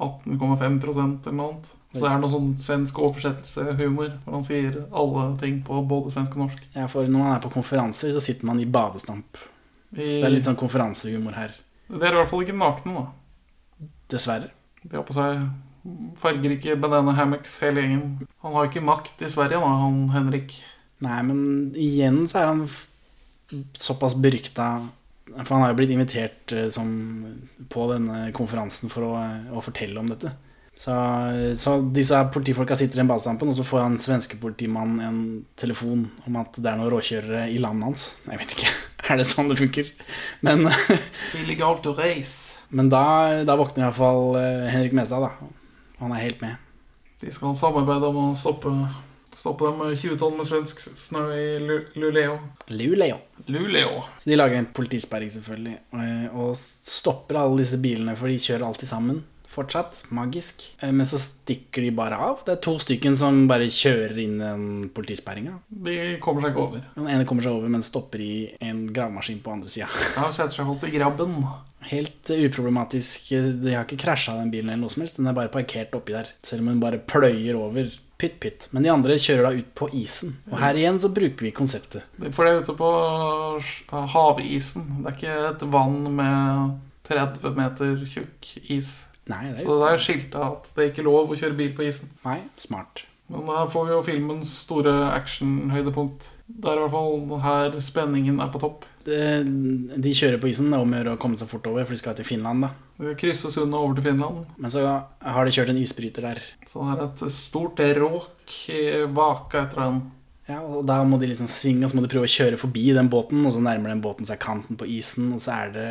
18,5 eller noe annet. Så er det noe sånn svensk oversettelseshumor, hvor han sier alle ting på både svensk og norsk. Ja, for når man er på konferanser, så sitter man i badestamp. I- Det er litt sånn konferansehumor her. Dere er i hvert fall ikke nakne, da. Dessverre. De har på seg fargerike banana hammocks, hele gjengen. Han har ikke makt i Sverige, da, han Henrik. Nei, men igjen så er han såpass berykta For han har jo blitt invitert eh, som, på denne konferansen for å, å fortelle om dette. Så, så disse politifolka sitter i en badestampen, og så får han svenske politimannen en telefon om at det er noen råkjørere i landet hans. Jeg vet ikke. Er det sånn det funker? Men, Illegalt å reise. men da, da våkner iallfall Henrik Mestad, da. Og han er helt med. De skal samarbeide om å stoppe, stoppe dem 20 tonn med svensk snø i Luleo. Luleå. Luleå. Luleå. Så de lager en politisperring, selvfølgelig, og- og stopper alle disse bilene, for de kjører alltid sammen. Fortsatt. Magisk. Eh, Men så stikker de bare av. Det er to stykken som bare kjører inn den politisperringa. De kommer seg ikke over. Den ene kommer seg over, men stopper i en gravemaskin på andre sida. Ja, setter seg fast i grabben. Helt eh, uproblematisk. De har ikke krasja den bilen, eller noe som helst. Den er bare parkert oppi der. Selv om hun bare pløyer over. Pytt, pytt. Men de andre kjører da ut på isen. Og her igjen så bruker vi konseptet. For det er ute på havisen. Det er ikke et vann med 30 meter tjukk is. Nei, det er Så det er skilta at det er ikke lov å kjøre bil på isen. Nei, smart. Men da får vi jo filmens store actionhøydepunkt. Det er i hvert fall her spenningen er på topp. De, de kjører på isen. Det er om å gjøre å komme seg fort over, for de skal til Finland, da. Vi unna over til Finland. Men så har de kjørt en isbryter der. Så det er et stort råk vaka etter den. Ja, og Da må de liksom svinge, og så må de prøve å kjøre forbi den båten, og så nærmer den båten seg kanten på isen, og så er det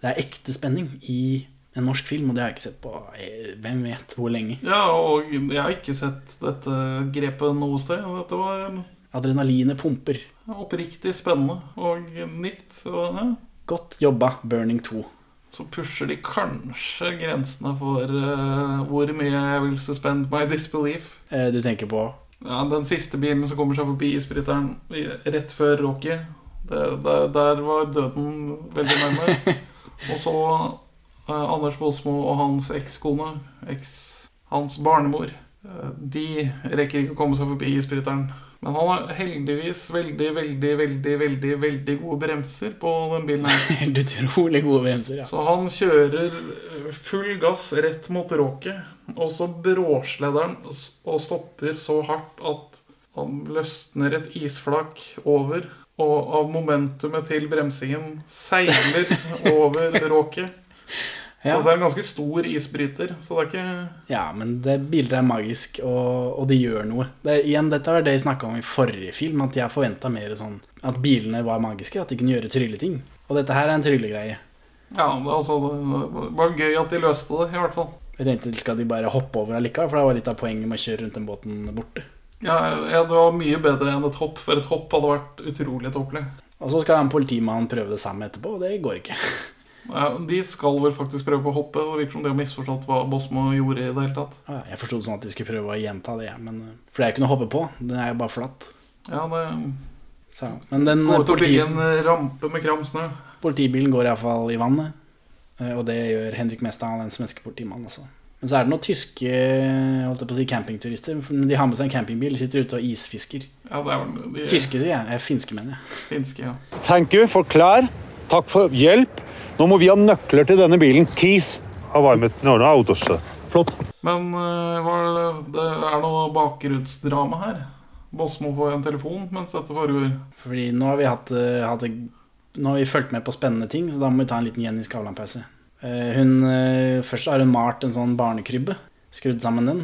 Det er ekte spenning i en norsk film, og det har jeg ikke sett på eh, hvem vet hvor lenge. Ja, og jeg har ikke sett dette grepet noe sted. Dette var Adrenalinet pumper. oppriktig spennende og nytt. Og, ja. Godt jobba, Burning 2. så pusher de kanskje grensene for uh, hvor mye jeg vil suspend my disbelief. Eh, Du tenker på Ja, Den siste bilen som kommer seg forbi isbryteren rett før Rocky, Der, der, der var døden veldig nærme. Og så uh, Anders Båsmo og hans ekskone, eks, hans barnemor, uh, de rekker ikke å komme seg forbi isbryteren. Men han har heldigvis veldig, veldig, veldig veldig, veldig gode bremser på den bilen her. helt utrolig gode bremser. Ja. Så han kjører eh, full gass rett mot råket, og så bråsledder han og stopper så hardt at han løsner et isflak over, og av momentumet til bremsingen seiler over råket. Ja. Og det er en ganske stor isbryter, så det er ikke Ja, men det bildet er magisk, og, og det gjør noe. Det er, igjen, Dette var det jeg snakka om i forrige film, at jeg forventa mer sånn at bilene var magiske, at de kunne gjøre trylleting. Og dette her er en tryllegreie. Ja, men altså, det var gøy at de løste det, i hvert fall. Jeg tenkte skal de bare hoppe over allikevel, for det var litt av poenget med å kjøre rundt den båten borte. Ja, ja, Det var mye bedre enn et hopp, for et hopp hadde vært utrolig tåpelig. Og så skal en politimann prøve det samme etterpå, og det går ikke. Ja, de skal vel faktisk prøve på å hoppe. Det virker som de har misforstått hva Bosmo gjorde i det hele tatt. Jeg forsto sånn at de skulle prøve å gjenta det, men For det er jo ikke noe å hoppe på. Den er jo bare flatt. Ja, det Så, men den Gå ut og politi, en rampe med kram snø. politibilen går iallfall i vannet. eh, Og det gjør Henrik Mestad, den svenske politimannen også. Men så er det noen tyske holdt jeg på å si, campingturister. De har med seg en campingbil, de sitter ute og isfisker. Ja, det er vel de Tyske, sier jeg. Eh, Finske, mener jeg. finske, ja. Thank you for klær. Takk for hjelp. Nå må vi ha nøkler til denne bilen. Keys. Flott. Men eh, hva er det, det er noe bakgrunnsdrama her. Båsmo får en telefon mens dette foregår. Fordi nå har vi hatt, eh, hatt Nå har vi fulgt med på spennende ting, så da må vi ta en liten Jenny Skavlan-pause. Eh, Hun Først har hun malt en sånn barnekrybbe. Skrudd sammen den.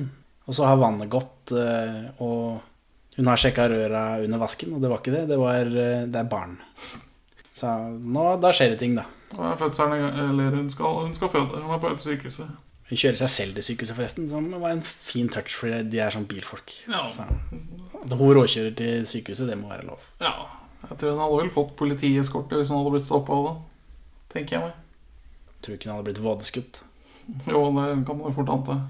Og så har vannet gått, og hun har sjekka røra under vasken, og det var ikke det. Det var Det er barn. Så nå, da skjer det ting, da. Og er fødselen eller hun skal, hun skal føde. Hun er på vei til sykehuset. Hun kjører seg selv til sykehuset, forresten, som var en fin touch, for de er sånn bilfolk. Ja. Så, at hun råkjører til sykehuset, det må være lov. Ja, jeg tror hun hadde vel fått politieskorte hvis hun hadde blitt stoppa av det. Tenker jeg meg. Tror ikke hun hadde blitt vådeskutt. Jo, det kan man jo fort ante.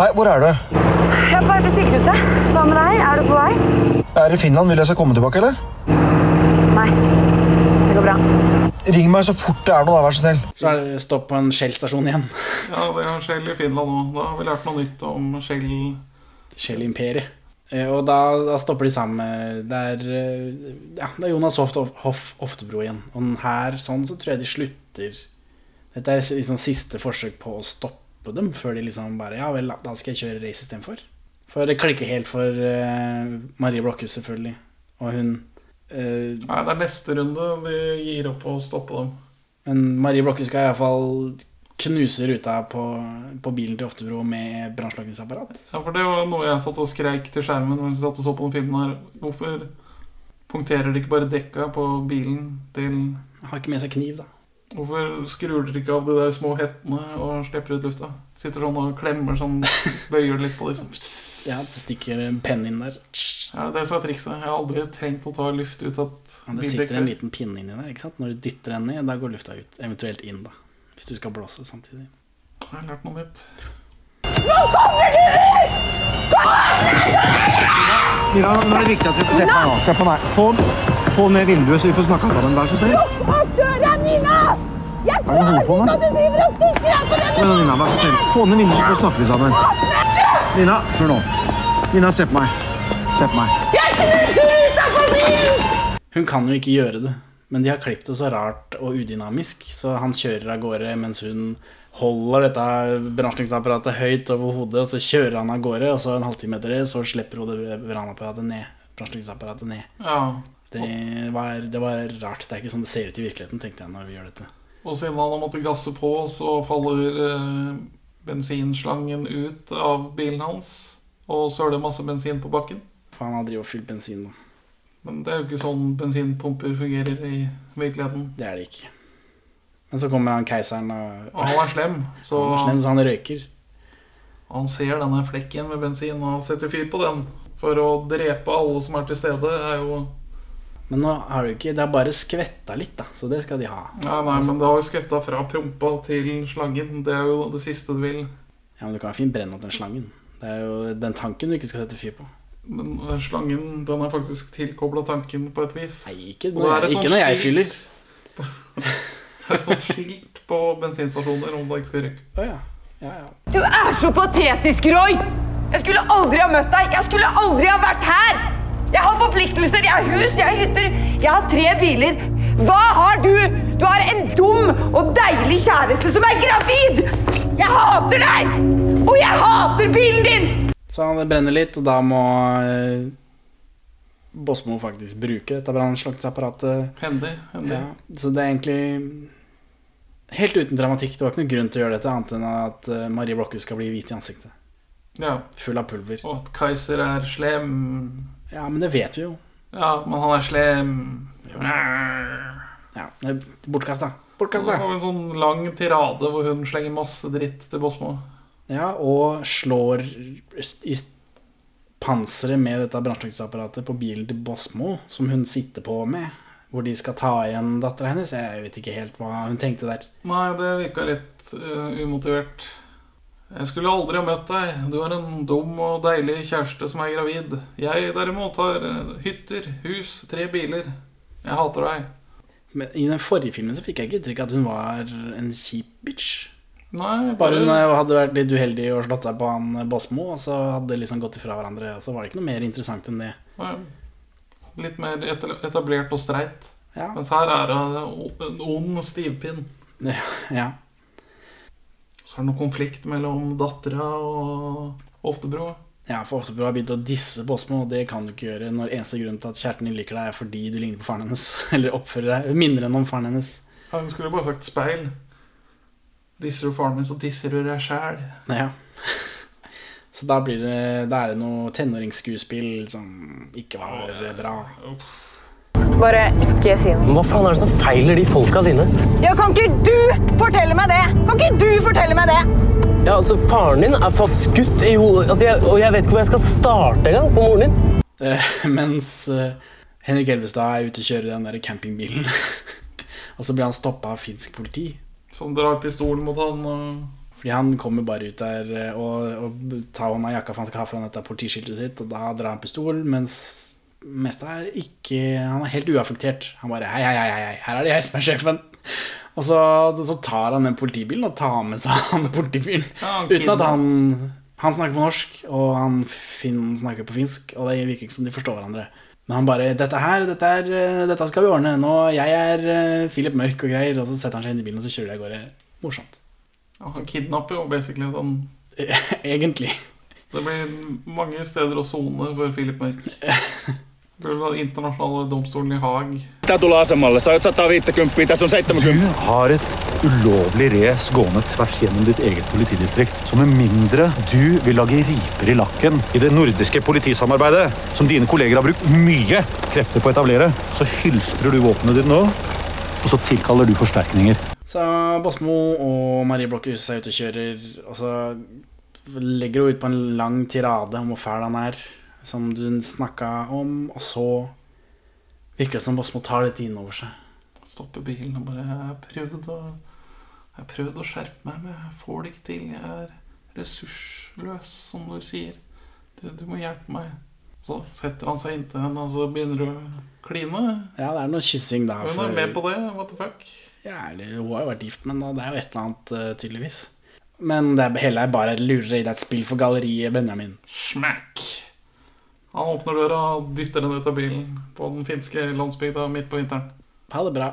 Hei, hvor er du? Jeg er på vei til sykehuset. Hva med deg? Er du på vei? Jeg er i Finland. Vil jeg skal komme tilbake, eller? Nei. Ring meg så fort det er noe, da, vær så snill. Så er det stopp på en Shell-stasjon igjen. Ja, det er Shell i Finland òg. Da har vi lært noe nytt om Shell. Shell-imperiet. Eh, Og da, da stopper de sammen Det er, eh, ja, det er Jonas Hoff, Hoff Oftebro igjen. Og her sånn så tror jeg de slutter Dette er liksom siste forsøk på å stoppe dem, før de liksom bare Ja vel, da- da skal jeg kjøre race istedenfor. For det klikker helt for eh, Marie Blokhus, selvfølgelig. Og hun eh, Nei, det er neste runde de gir opp å stoppe dem. Men Marie Blokke skal iallfall knuse ruta på, på bilen til Oftebro med brannslukningsapparat. Ja, for det var noe jeg satt og skreik til skjermen mens jeg satt og så på den filmen her. Hvorfor punkterer de ikke bare dekka på bilen til Har ikke med seg kniv, da. Hvorfor skrur dere ikke av de der små hettene og slipper ut lufta? Sitter sånn og klemmer sånn, bøyer litt på liksom. Ja, det stikker en penn inn der. Ja, det er så trikset. Jeg har aldri trengt å ta luft ut av Ja, det sitter en liten pinne inni der. ikke sant? Når du dytter den ned, da går lufta ut. Eventuelt inn, da. Hvis du skal blåse samtidig. Jeg har lært noe nytt. Nå kommer du ut! Mira, nå er det viktig at du Se på meg nå. Se på meg. Få, få ned vinduet, så vi får snakka sammen. Vær så snill. Opp døra, Nina! Jeg klarer er med? at du driver og stikker av på denne måten! Få ned vinduet, så snakker vi sammen. Nina, hør nå. Nina, se på meg. Se på meg. Jeg knuser ruta på bilen! Hun kan jo ikke gjøre det, men de har klippet det så rart og udynamisk, så han kjører av gårde mens hun holder dette brannslukningsapparatet høyt over hodet, og så kjører han av gårde, og så en halvtime etter det, så slipper hun det brannapparatet ned. Brannslukningsapparatet ned. Ja. Det var, det var rart. Det er ikke sånn det ser ut i virkeligheten, tenkte jeg når vi gjør dette. Og siden han har måttet gasse på, så faller eh, bensinslangen ut av bilen hans. Og søler masse bensin på bakken. For han har drevet og fylt bensin nå. Men det er jo ikke sånn bensinpumper fungerer i virkeligheten. Det er det ikke. Men så kommer han keiseren og Og han er slem, så Han er slem, så han røyker. han ser denne flekken med bensin og setter fyr på den. For å drepe alle som er til stede, er jo Men nå har du ikke Det er bare skvetta litt, da. Så det skal de ha. Ja, nei, men det har jo skvetta fra prompa til slangen. Det er jo det siste du vil. Ja, Men du kan fint brenne opp den slangen. Det er jo den tanken du ikke skal sette fyr på. Men slangen den er faktisk tilkobla tanken på et vis. Nei, ikke når er jeg- ikke når jeg fyller. Det er et sånt skilt på bensinstasjoner om det ikke skal rykke. Oh, ja. Ja, ja. Du er så patetisk, Roy! Jeg skulle aldri ha møtt deg. Jeg skulle aldri ha vært her! Jeg har forpliktelser, jeg har hus, jeg har hytter, jeg har tre biler. Hva har du? Du har en dum og deilig kjæreste som er gravid! Jeg hater deg! Og jeg hater bilen din! Så det brenner litt, og da må eh, Bosmo faktisk bruke dette brannslukningsapparatet. Hendig. hendig. Ja, så det er egentlig helt uten dramatikk. Det var ikke noen grunn til å gjøre dette, annet enn at eh, Marie Blokhus skal bli hvit i ansiktet. Ja. Full av pulver. Og at Kaiser er slem. Ja, men det vet vi jo. Ja, men han er slem. Ja, det er Bortkasta. Og Bortkasta. en sånn lang tirade hvor hun slenger masse dritt til Bosmo. Ja, og slår i panseret med dette brannslukningsapparatet på bilen til Bosmo, som hun sitter på med, hvor de skal ta igjen dattera hennes. Jeg vet ikke helt hva hun tenkte der. Nei, det virka litt uh, umotivert. Jeg skulle aldri ha møtt deg. Du har en dum og deilig kjæreste som er gravid. Jeg derimot har eh, hytter, hus, tre biler. Jeg hater deg. Men i den forrige filmen så fikk jeg ikke inntrykk at hun var en kjip bitch. Nei, Bare hun eh, hadde vært litt uheldig og slått seg på han Båsmo, Bosmo, og så hadde de liksom gått ifra hverandre. Og så var det ikke noe mer interessant enn det. Nei, Litt mer etablert og streit. Ja. Mens her er det en ond stivpinn. Ja, Ja. Så er det noe konflikt mellom dattera og Oftebro. Ja, for Oftebro har begynt å disse Bosmo, og det kan du ikke gjøre når eneste grunn til at kjæresten din liker deg, er fordi du ligner på faren hennes. Eller oppfører deg minner enn om faren hennes. Ja, Hun skulle bare sagt speil. Disser du faren min, så disser du deg sjæl. Ja. Så da, blir det, da er det noe tenåringsskuespill som ikke var bra. Bare ikke si noe. Hva faen er det som feiler de folka dine? Ja, kan ikke du fortelle meg det? Kan ikke du fortelle meg det? Ja, altså, Faren din er fast skutt i hodet, altså, jeg, og jeg vet ikke hvor jeg skal starte engang på moren din. Eh, mens eh, Henrik Elvestad er ute og kjører den der campingbilen. og så blir han stoppa av finsk politi. Som drar pistolen mot han. Og... Fordi han kommer bare ut der eh, og, og tar hånda i jakka for han skal ha foran dette politiskiltet sitt, og da drar han pistol, mens meste er ikke Han er helt uaffektert. Han bare hei, hei, hei, hei, her er det jeg som er sjefen. Og så, så tar han den politibilen og tar med seg han politifyren. Ja, han uten at han Han snakker på norsk, og han Finn snakker på finsk, og det virker ikke som de forstår hverandre. Men han bare 'Dette her, dette, er, eh, dette skal vi ordne. Nå, jeg er eh, Philip Mørk og greier.' Og så setter han seg inn i bilen, og så kjører de av gårde. Morsomt. Ja, han kidnapper jo basically den Egentlig. Det blir mange steder å sone for Philip Mørk. Den internasjonale domstolen i Haag. Tää tulee asemalle. Sä oot 150, tässä on 70. Du har et ulovlig race gående tvers gjennom ditt eget politidistrikt. Så med mindre du vil lage riper i lakken i det nordiske politisamarbeidet, som dine kolleger har brukt mye krefter på å etablere, så hylstrer du våpenet ditt nå, og så tilkaller du forsterkninger. Så Bosmo og Marie Blokhus er ute og kjører, og så legger hun ut på en lang tirade om hvor fæl han er, som du snakka om, og så virker det som Bosmo tar dette inn over seg. Stopper bilen og bare Jeg har prøvd å, jeg har prøvd å skjerpe meg, men jeg får det ikke til. Jeg er ressursløs, som du sier. Du, du må hjelpe meg. Så setter han seg inntil henne, og så begynner du å kline. Ja, det er noe kyssing da. Hun er med på det. What the fuck? Ja, hun har jo vært gift, men det er jo et eller annet, eh, tydeligvis. Men det hele er bare et lureri. Det er et spill for galleriet, Benjamin. Smack! Han åpner døra og dytter henne ut av bilen på den finske landsbygda midt på vinteren. Ha det bra.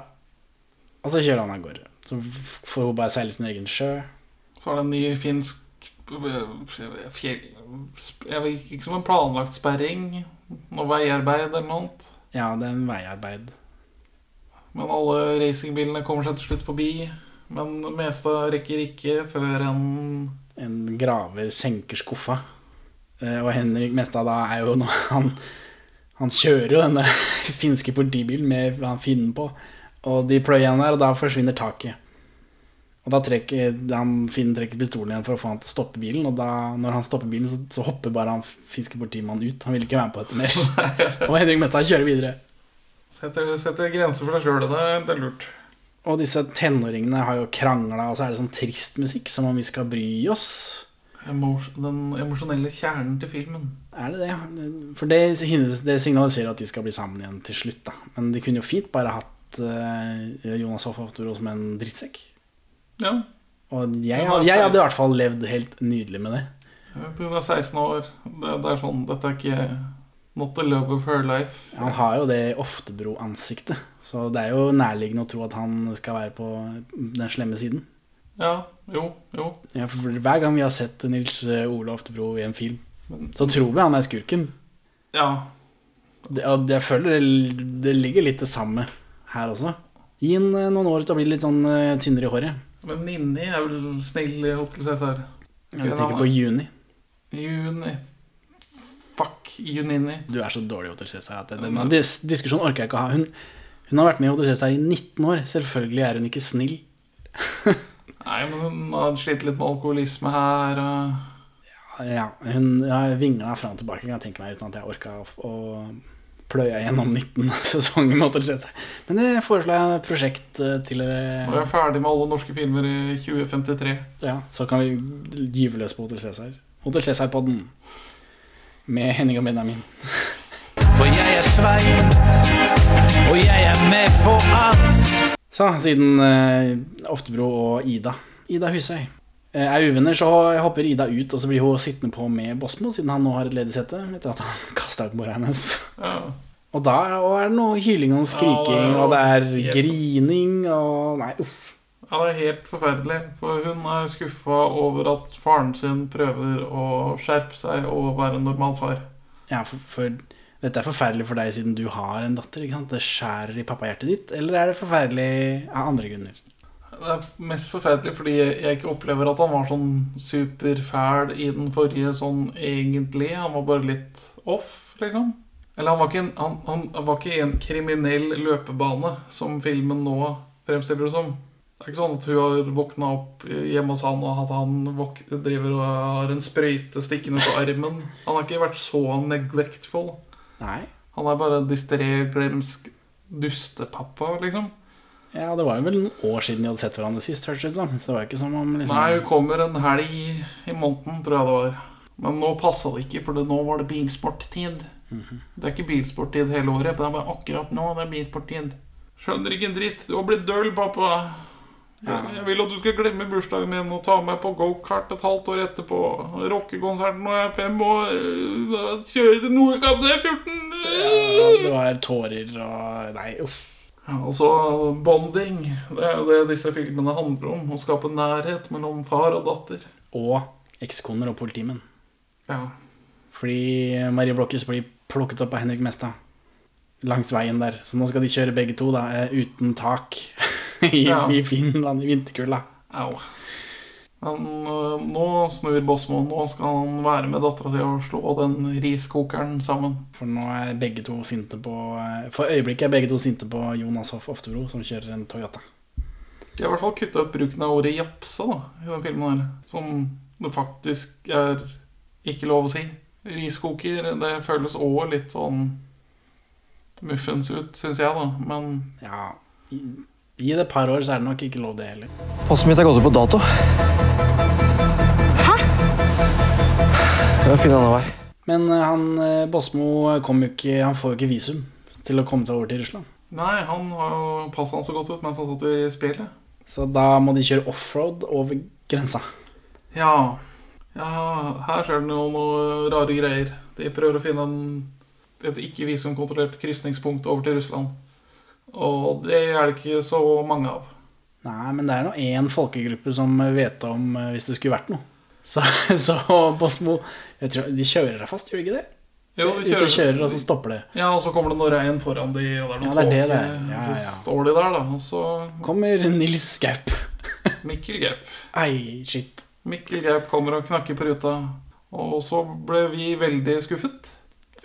Og så kjører han av gårde. Så får hun bare seile sin egen sjø. Så er det en ny finsk eh, fjell... Jeg vet ikke som en planlagt sperring. Noe veiarbeid eller noe annet. Ja, det er en veiarbeid. Men alle racingbilene kommer seg til slutt forbi. Men det meste rekker ikke før en En graver senker skuffa. Eh, Og Henrik Mestad da er jo noe Han, han kjører jo denne finske politibilen med han finnen på. Og de pløyer han der, og da forsvinner taket. Og da trekker han finnen trekker pistolen igjen for å få han til å stoppe bilen. Og da, når han stopper bilen, så, så hopper bare han finske politimannen ut. Han vil ikke være med på dette mer. og Henrik Mestad kjører videre. Setter, setter grenser for deg sjøl. Det, er- det er lurt. Og disse tenåringene har jo krangla, og så er det sånn trist musikk, som om vi skal bry oss. Den emosjonelle kjernen til filmen. Er det det? For det, det signaliserer at de skal bli sammen igjen til slutt, da. Men de kunne jo fint bare hatt uh, Jonas Hoffaftoro som en drittsekk. Ja. Og jeg, Ja, jeg hadde i hvert fall levd helt nydelig med det. Hun er 16 år. Det, det er sånn Dette er ikke Not the love of her life. Han har jo det Oftebro-ansiktet, så det er jo nærliggende å tro at han skal være på den slemme siden. Ja, jo, jo. Ja, for hver gang vi har sett Nils Ole Oftebro i en film, så tror vi han er skurken. Ja. Det, og jeg føler det, det ligger litt det samme her også. Gi han eh, noen år til å bli litt sånn eh, tynnere i håret. Men Ninni er vel snill i Hotel Cæsar? Jeg tenker på Juni. Juni. Fuck Junini. Du er så dårlig i Hotel Cæsar at denne dis diskusjonen orker jeg ikke å ha. Hun, hun har vært med i Hotel Cæsar i 19 år. Selvfølgelig er hun ikke snill. Nei, men hun har slitt litt med alkoholisme her. Og... Ja, hun har vingla fram og tilbake, kan jeg tenke meg, uten at jeg orka å, å pløye gjennom 19 sesonger Måtte seg Men det foreslår jeg prosjekt eh, til Når Nå er jeg ferdig med alle norske filmer i 2053. Ja, så kan vi gyve løs på Hotel Cæsar. Hotel Cæsar-podden med Henning og Benjamin. For jeg er Svein, og jeg er med på alt. Så, siden eh, Oftebro og Ida Ida Husøy eh, er uvenner, så hopper Ida ut, og så blir hun sittende på med Bosmo, siden han nå har et ledig sete, etter at han kasta ut mora hennes. Ja. Og da er det noe hyling og skriking, Ja, og det er helt- grining og Nei, uff. Ja, det er helt forferdelig. For hun er skuffa over at faren sin prøver å skjerpe seg og være en normal far. Ja, for, for dette er forferdelig for deg siden du har en datter. ikke sant? Det skjærer i pappahjertet ditt. Eller er det forferdelig av andre grunner? Det er mest forferdelig fordi jeg ikke opplever at han var sånn superfæl i den forrige sånn egentlig. Han var bare litt off, liksom. Eller han var ikke, en, han, han var ikke en kriminell løpebane, som filmen nå fremstiller det som. Det er ikke sånn at hun har våkna opp hjemme hos han og at han driver og har en sprøyte stikkende på armen. Han har ikke vært så neglectful. Nei. Han er bare distré, glemsk dustepappa, liksom. Ja, det var jo vel noen år siden de hadde sett hverandre sist, hørtes det ut som. Så det var ikke som om liksom Nei, hun kommer en helg i måneden, tror jeg det var. Men nå passa det ikke, for nå var det bilsporttid. Mhm. Det er ikke bilsporttid hele året, men det er bare akkurat nå det er bilsporttid. Skjønner ikke en dritt. Du har blitt døll, pappa. Jeg vil at du skal glemme bursdagen min og ta meg på gokart et halvt år etterpå. Rockekonsert når jeg er fem år. Kjøre til Nordkapp når jeg er 14. Ja, det var tårer og Nei, uff. Ja, og så bonding. Det er jo det disse filmene handler om. Å skape nærhet mellom far og datter. Og ekskoner og politimenn. Ja. Fordi Marie Blokkes blir plukket opp av Henrik Mestad langs veien der. Så nå skal de kjøre begge to, da, eh, uten tak i, Ja. i Finland i vinterkulda. Au. Men uh, nå snur Bosmo. Nå skal han være med dattera si og slå den riskokeren sammen. For nå er begge to sinte på eh, For øyeblikket er begge to sinte på Jonas Hoff Oftebro, som kjører en Toyota. De har i hvert fall kutta ut bruken av ordet japse da, i den filmen her. Som det faktisk er ikke lov å si. Riskoker, det føles òg litt sånn muffens ut, syns jeg, da. Men Ja, gi det et par år, så er det nok ikke lov, det heller. Passet mitt er gått ut på dato. Jeg må finne en annen vei. Men eh, han eh, Bosmo kom jo ikke Han får jo ikke visum til å komme seg over til Russland. nei, han har jo passet han så godt ut mens han satt i spillet. Så da må de kjøre offroad over grensa. Ja. ja, her skjer det noen, noe rare greier. De prøver å finne en, et ikke visumkontrollert krysningspunkt over til Russland. Og det er det ikke så mange av. Nei, men det er nå én folkegruppe som vet om eh, hvis det skulle vært noe. Så, så Bosmo tror, De kjører deg fast, gjør de ikke det? Jo, de Ute og kjører, og så stopper det. Ja, og så kommer det noe regn foran de, og det er noe Ja, det er det er. Ja, ja. Så står de der, da, og så Kommer Nils Gaup. Mikkel Gaup. Ei, shit. Mikkel Gaup kommer og knakker på ruta. Og så ble vi veldig skuffet.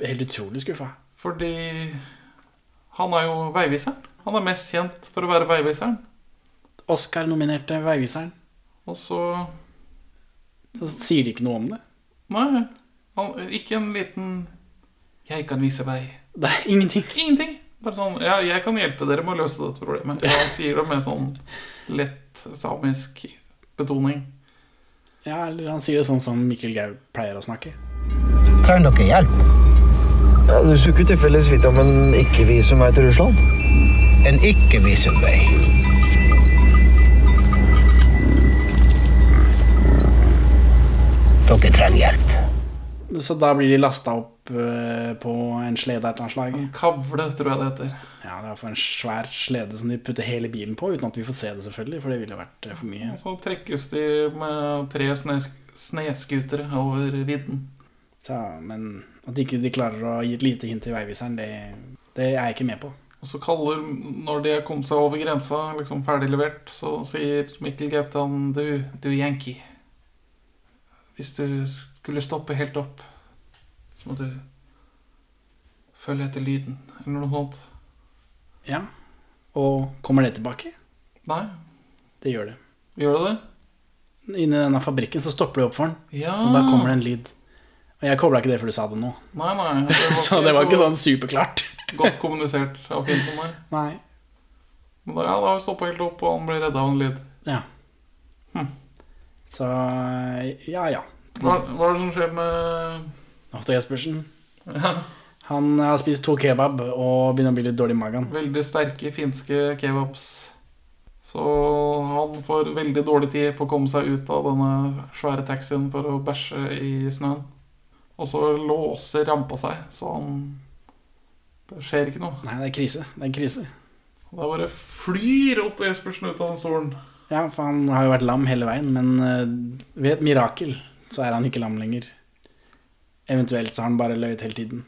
Helt utrolig skuffa. Fordi han er jo veiviseren. Han er mest kjent for å være veiviseren. Oscar-nominerte Veiviseren. Og så Så sier de ikke noe om det. Nei, han, ikke en liten 'jeg kan vise vei'. Det er ingenting. Ingenting. Bare sånn, ja, jeg kan hjelpe dere med å løse dette problemet. Ja, han sier det med sånn lett samisk betoning. Ja, eller han sier det sånn som Mikkel Gau pleier å snakke. Trenger dere hjelp? Ja, Du skulle ikke tilfeldigvis vite om en ikke-visumvei til Russland? En ikke-visumvei? Dere trenger hjelp. Så da blir de lasta opp eh, på en slede av et eller annet slag. Kavle, tror jeg det heter. Ja, det er for en svær slede som de putter hele bilen på, uten at vi får se det, selvfølgelig, for det ville vært eh, for mye. Og så trekkes de med tre snes sneskutere over vidden. Ja, men at ikke de klarer å gi et lite hint til veiviseren, det, det er jeg ikke med på. Og så kaller, når de har kommet seg over grensa, liksom ferdig levert, så sier Mikkel Gaup til Du, du Yankee. Hvis du skulle stoppe helt opp, så må du følge etter lyden, eller noe sånt. Ja. Og kommer det tilbake? Nei. Det gjør det. Gjør det det? Inni denne fabrikken så stopper de opp for den, Ja. og da kommer det en lyd. Og jeg kobla ikke det før du sa det nå. Nei, nei. Så det var ikke sånn superklart. Godt kommunisert av for meg. Nei. Men da, ja, da stoppa helt opp, og han blir redda av en lyd. Ja. Hm. Så ja, ja. Hva, hva er det som skjer med Otto Jespersen. Ja. Han har spist to kebab og begynner å bli litt dårlig i magen. veldig sterke finske kebabs? Så han får veldig dårlig tid på å komme seg ut av denne svære taxien for å bæsje i snøen. Og så låser rampa seg, så han Det skjer ikke noe. Nei, det er krise. Det er krise. Og Da bare flyr Otto Jespersen ut av den stolen. Ja, for han har jo vært lam hele veien, men eh, ved et mirakel så er han ikke lam lenger. Eventuelt så har han bare løyet hele tiden.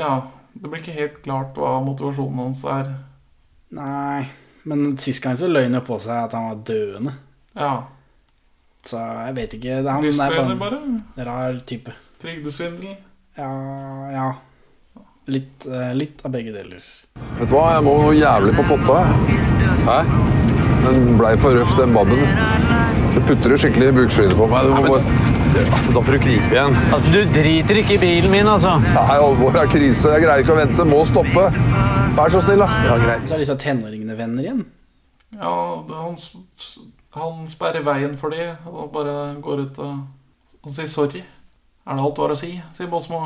Ja, det blir ikke helt klart hva motivasjonen hans er. Nei, men sist gang så løy han jo på seg at han var døende. Ja. Så jeg vet ikke. Han er bare? en rar type. Trygdesvindel. Ja, ja. Litt, eh, litt av begge deler. Vet du hva, jeg må noe jævlig på potta. jeg. Hæ? Den blei for røff, den babben. Så putter du skikkelig bukskyne på meg. Du må bare... Altså, da får du krype igjen. Altså, du driter ikke i bilen min, altså. Nei, alvor er krise. Jeg greier ikke å vente. Må stoppe. Vær så snill, da. Ja, greit. Så er disse tenåringene venner igjen. Ja, han, han sperrer veien for dem og bare går ut og, og sier sorry. Er det alt du har å si? sier Båsmo.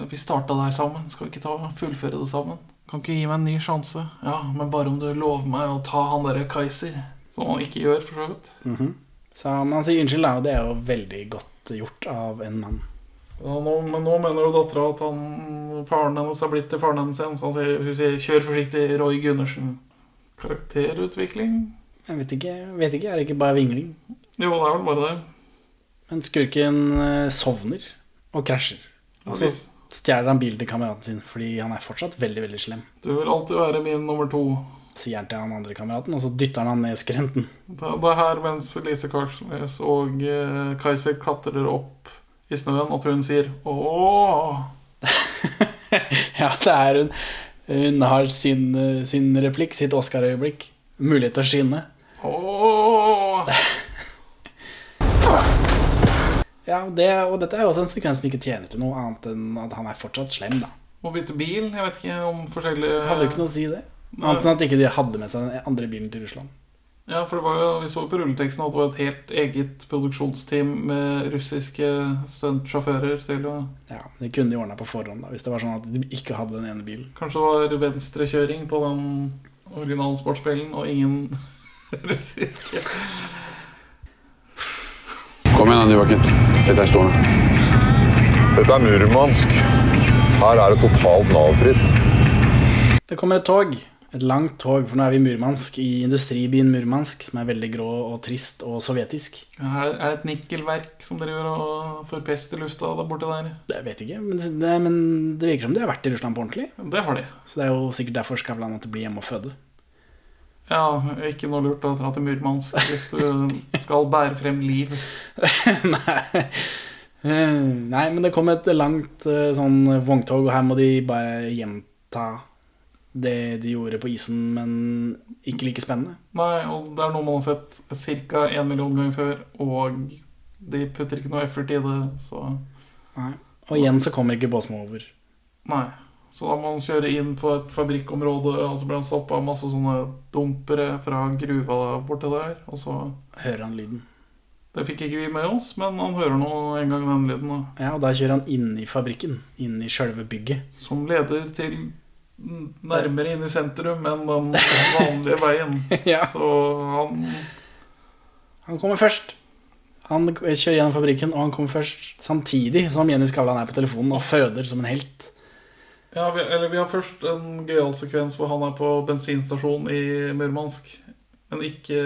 Vi starta der sammen. Skal vi ikke ta fullføre det sammen? Kan ikke gi meg en ny sjanse? Ja, men bare om du lover meg å ta han derre Kaiser. Som han ikke gjør, for så vidt. Mhm. Så men han sier unnskyld, da, og det er jo veldig godt gjort av en mann. Ja, nå, men nå mener jo dattera at han, faren hennes har blitt til faren hennes igjen. Så han sier, hun sier 'kjør forsiktig, Roy Gundersen'. Karakterutvikling? Jeg vet ikke, vet ikke, er det ikke bare vingling? Jo, det er vel bare det. Men skurken eh, sovner og krasjer. Og så stjeler han bilen til kameraten sin, fordi han er fortsatt veldig, veldig slem. Du vil alltid være min nummer to. Sier han til han andre kameraten, og så dytter han han ned skrenten. Det det er her mens Lise Karsnes og eh, Kaiser klatrer opp i snøen, at hun sier ååå. Ja, det er hun. Hun har sin, eh, sin replikk, sitt Oscar-øyeblikk. Mulighet til å skinne. Ååå. Ja, det, og dette er jo også en sekvens som ikke tjener til noe annet enn at han er fortsatt slem, da. Må bytte bil. Jeg vet ikke om forskjellige Hadde jo ikke noe å si det. Annet enn at ikke de hadde med seg den andre bilen til Russland. Ja, for det var jo, Vi så på rulleteksten at det var et helt eget produksjonsteam med russiske stuntsjåfører til å Ja, De kunne de ordna på forhånd, da, hvis det var sånn at de ikke hadde den ene bilen. Kanskje det var venstrekjøring på den originale sportsbilen, og ingen russiske Kom igjen, da, Nybakken. Sett deg i stolen. Dette er Murmansk. Her er det totalt Nav-fritt. Det kommer et tog. Et langt tog, for nå er vi i Murmansk, i industribyen Murmansk, som er veldig grå og trist og sovjetisk. Ja, Er det et nikkelverk som driver og forpester lufta der borte der? Det vet jeg ikke, men det, men det virker som de har vært i Russland på ordentlig. Det har de. Så det er jo sikkert derfor Skavlan måtte bli hjemme og føde. Ja, ikke noe lurt å dra til Murmansk hvis du skal bære frem liv. Nei. Eh, Nei, men det kom et langt eh, sånn vogntog, og her må de bare gjenta det de gjorde på isen, men ikke like spennende. Nei, og det er noe man har sett ca. én million ganger før, og de putter ikke noe effort i det, så Nei. Og igjen så kommer ikke Båsmo over. Nei. Så da må han kjøre inn på et fabrikkområde, og så blir han stoppa av masse sånne dumpere fra gruva borti der. Og så Hører han lyden. Det fikk ikke vi med oss, men han hører nå en gang den lyden. Da. Ja, og der kjører han inn i fabrikken. Inn i sjølve bygget. Som leder til nærmere inn i sentrum enn den vanlige veien. Ja. Så han Han kommer først. Han kjører gjennom fabrikken, og han kommer først samtidig som Jenny Skavlan er på telefonen og føder som en helt. Ja, vi, eller vi har først en gøyal sekvens hvor han er på bensinstasjonen i Murmansk. Men ikke,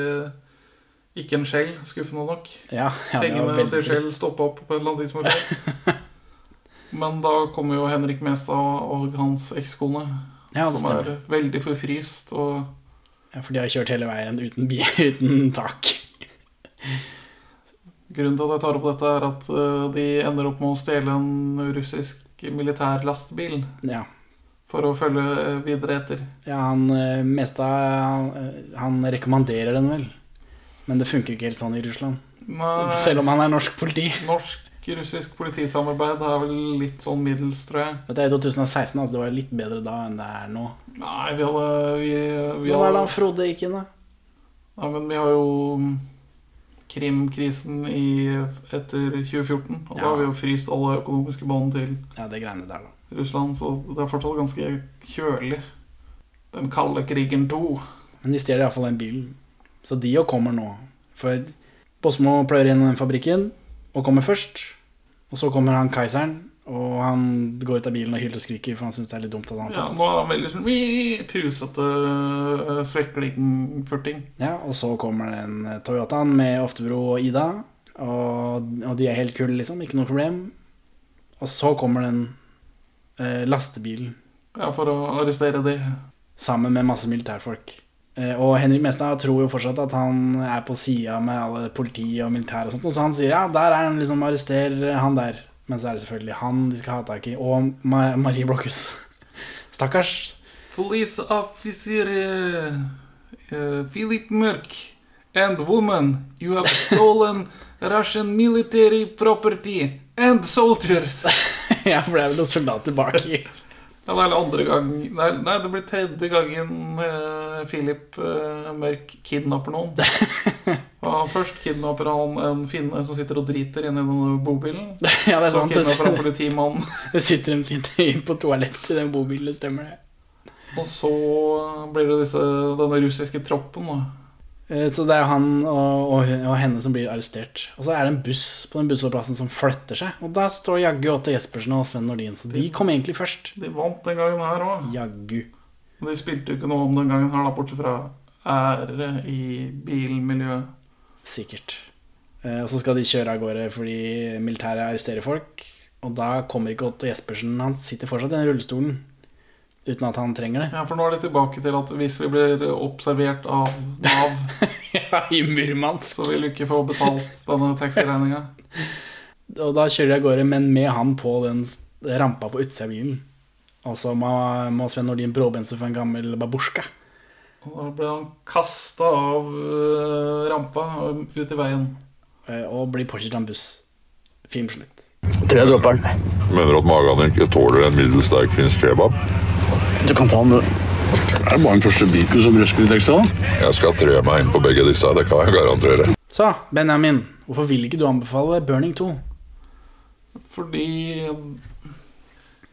ikke en Shell, skuffende nok. Ja, ja, Pengene til Shell stoppa opp på et eller annet tidspunkt. Men da kommer jo Henrik Mestad og hans ekskone, Ja, som er veldig forfryst. Og Ja, for de har kjørt hele veien uten, bi uten tak. grunnen til at jeg tar opp dette, er at eh, de ender opp med å stjele en russisk militær lastebil. Ja. For å følge eh, videre etter. Ja, han eh, meste av han, han rekommanderer den vel. Men det funker ikke helt sånn i Russland. Nei. Selv om han er norsk politi. Norsk-russisk politisamarbeid er vel litt sånn middels, tror jeg. Dette er i 2016, altså det var litt bedre da enn det er nå. Nei, vi hadde vi, vi Hva var det han Frode gikk inn, da? Nei, men vi har jo Krim-krisen i, etter 2014. Og da har vi jo fryst alle økonomiske bånd til Ja, det greiene der, da. Russland, så det er fortsatt ganske kjølig. Den kalde krigen 2. Men de stjeler iallfall den bilen. Så de jo kommer nå. For Bosmo pløyer inn den fabrikken og kommer først. Og så kommer han keiseren, og han går ut av bilen og hyler og skriker, for han syns det er litt dumt at han har Ja, tatt nå er han veldig sånn «Wii», pusete uh, svekling-furting. Ja, og så kommer den eh, Toyotaen med Oftebro og Ida, og, og de er helt kule, liksom. Ikke noe problem. Og så kommer den eh, lastebilen. Ja, for å arrestere de. Sammen med masse militærfolk. Eh, og Henrik Mestad tror jo fortsatt at han er på sida med alle politi og militær og sånt, og så han sier ja, der er han, liksom, arrester han der. Men så er det selvfølgelig han de skal ha tak i, og Ma Marie Blokhus. Stakkars. Police officer uh, uh, Philip Mørk and woman, you have stolen Russian military property and soldiers. ja, for det er vel noen soldater baki. Ja, det er andre gang Nei, nei det blir tredje gangen eh, Philip eh, Mørk kidnapper noen. Og først kidnapper han en finne som sitter og driter inni denne bobilen. Ja, det er så sant. kidnapper han politimannen. Det sitter en finne på toalettet i den bobilen, stemmer det. Og så blir det disse, denne russiske troppen. da Så det er han og, og, og henne som blir arrestert. Og så er det en buss på den bussholdeplassen som flytter seg. Og der står jaggu Otto Jespersen og Sven Nordin, så de kom egentlig først. De vant den gangen her òg. Jaggu. De spilte jo ikke noe om den gangen her, da, bortsett fra ære i bilmiljøet. Sikkert. Eh, Og så skal de kjøre av gårde fordi militæret arresterer folk. Og da kommer ikke Otto Jespersen. Han sitter fortsatt i den rullestolen uten at han trenger det. Ja, for nå er det tilbake til at hvis vi blir observert av Nav ja, I Murmansk Så vil vi ikke få betalt denne taxiregninga. Og da kjører de av gårde, men med han på den s- rampa på utsida av bilen. Og så må, må Sven Nordin bråbense for en gammel babusjka. Og da ble han kasta av øh, rampa og ut i veien. Eh, Og blir påkjørt av en buss. Filmslutt. Tror jeg dropper den. Mener at magen ikke tåler en middels sterk finsk kebab? Du kan ta den, du. Det er bare den første biten som røsker litt ekstra. Jeg skal trø meg inn på begge disse, det kan jeg garantere. Så, Benjamin, hvorfor vil ikke du anbefale Burning 2? Fordi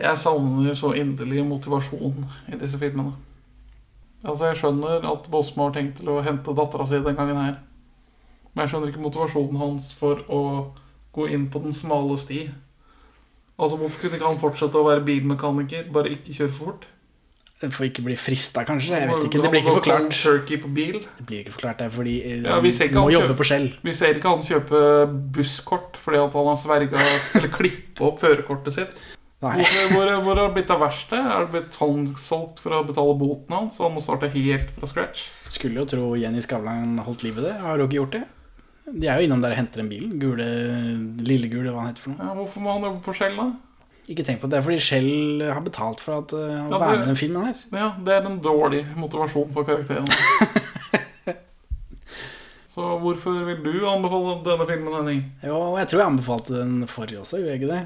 jeg savner så inderlig motivasjon i disse filmene. Altså, jeg skjønner at Bosmo har tenkt til å hente dattera si den gangen her. Men jeg skjønner ikke motivasjonen hans for å gå inn på den smale sti. Altså, Hvorfor kunne ikke han fortsette å være bilmekaniker, bare ikke kjøre for fort? For ikke bli frista, kanskje? Jeg vet ikke, Det blir han ikke forklart. turkey på bil. Det blir ikke forklart, det er fordi eh, Ja, han må han jobbe kjøpe- på Skjell. Vi ser ikke han kjøpe busskort fordi at han har sverga Eller klippe opp førerkortet sitt. Nei. Hvor, hvor, har det blitt av verkstedet? Er det blitt tvangssolgt for å betale boten hans? Så han må starte helt fra scratch? Skulle jo tro Jenny Skavlan holdt liv i det. Har hun ikke gjort det? De er jo innom der og henter den bilen. Gule, Lillegule, hva han heter for noe. Ja, hvorfor må han jobbe på skjell, da? Ikke tenk på det, det er fordi Shell har betalt for at uh, Ja, å være med i den filmen her. Ja, det er en dårlig motivasjon for karakteren. Så hvorfor vil du anbefale denne filmen, Henning? Jo, jeg tror jeg anbefalte den forrige også, gjorde jeg ikke det?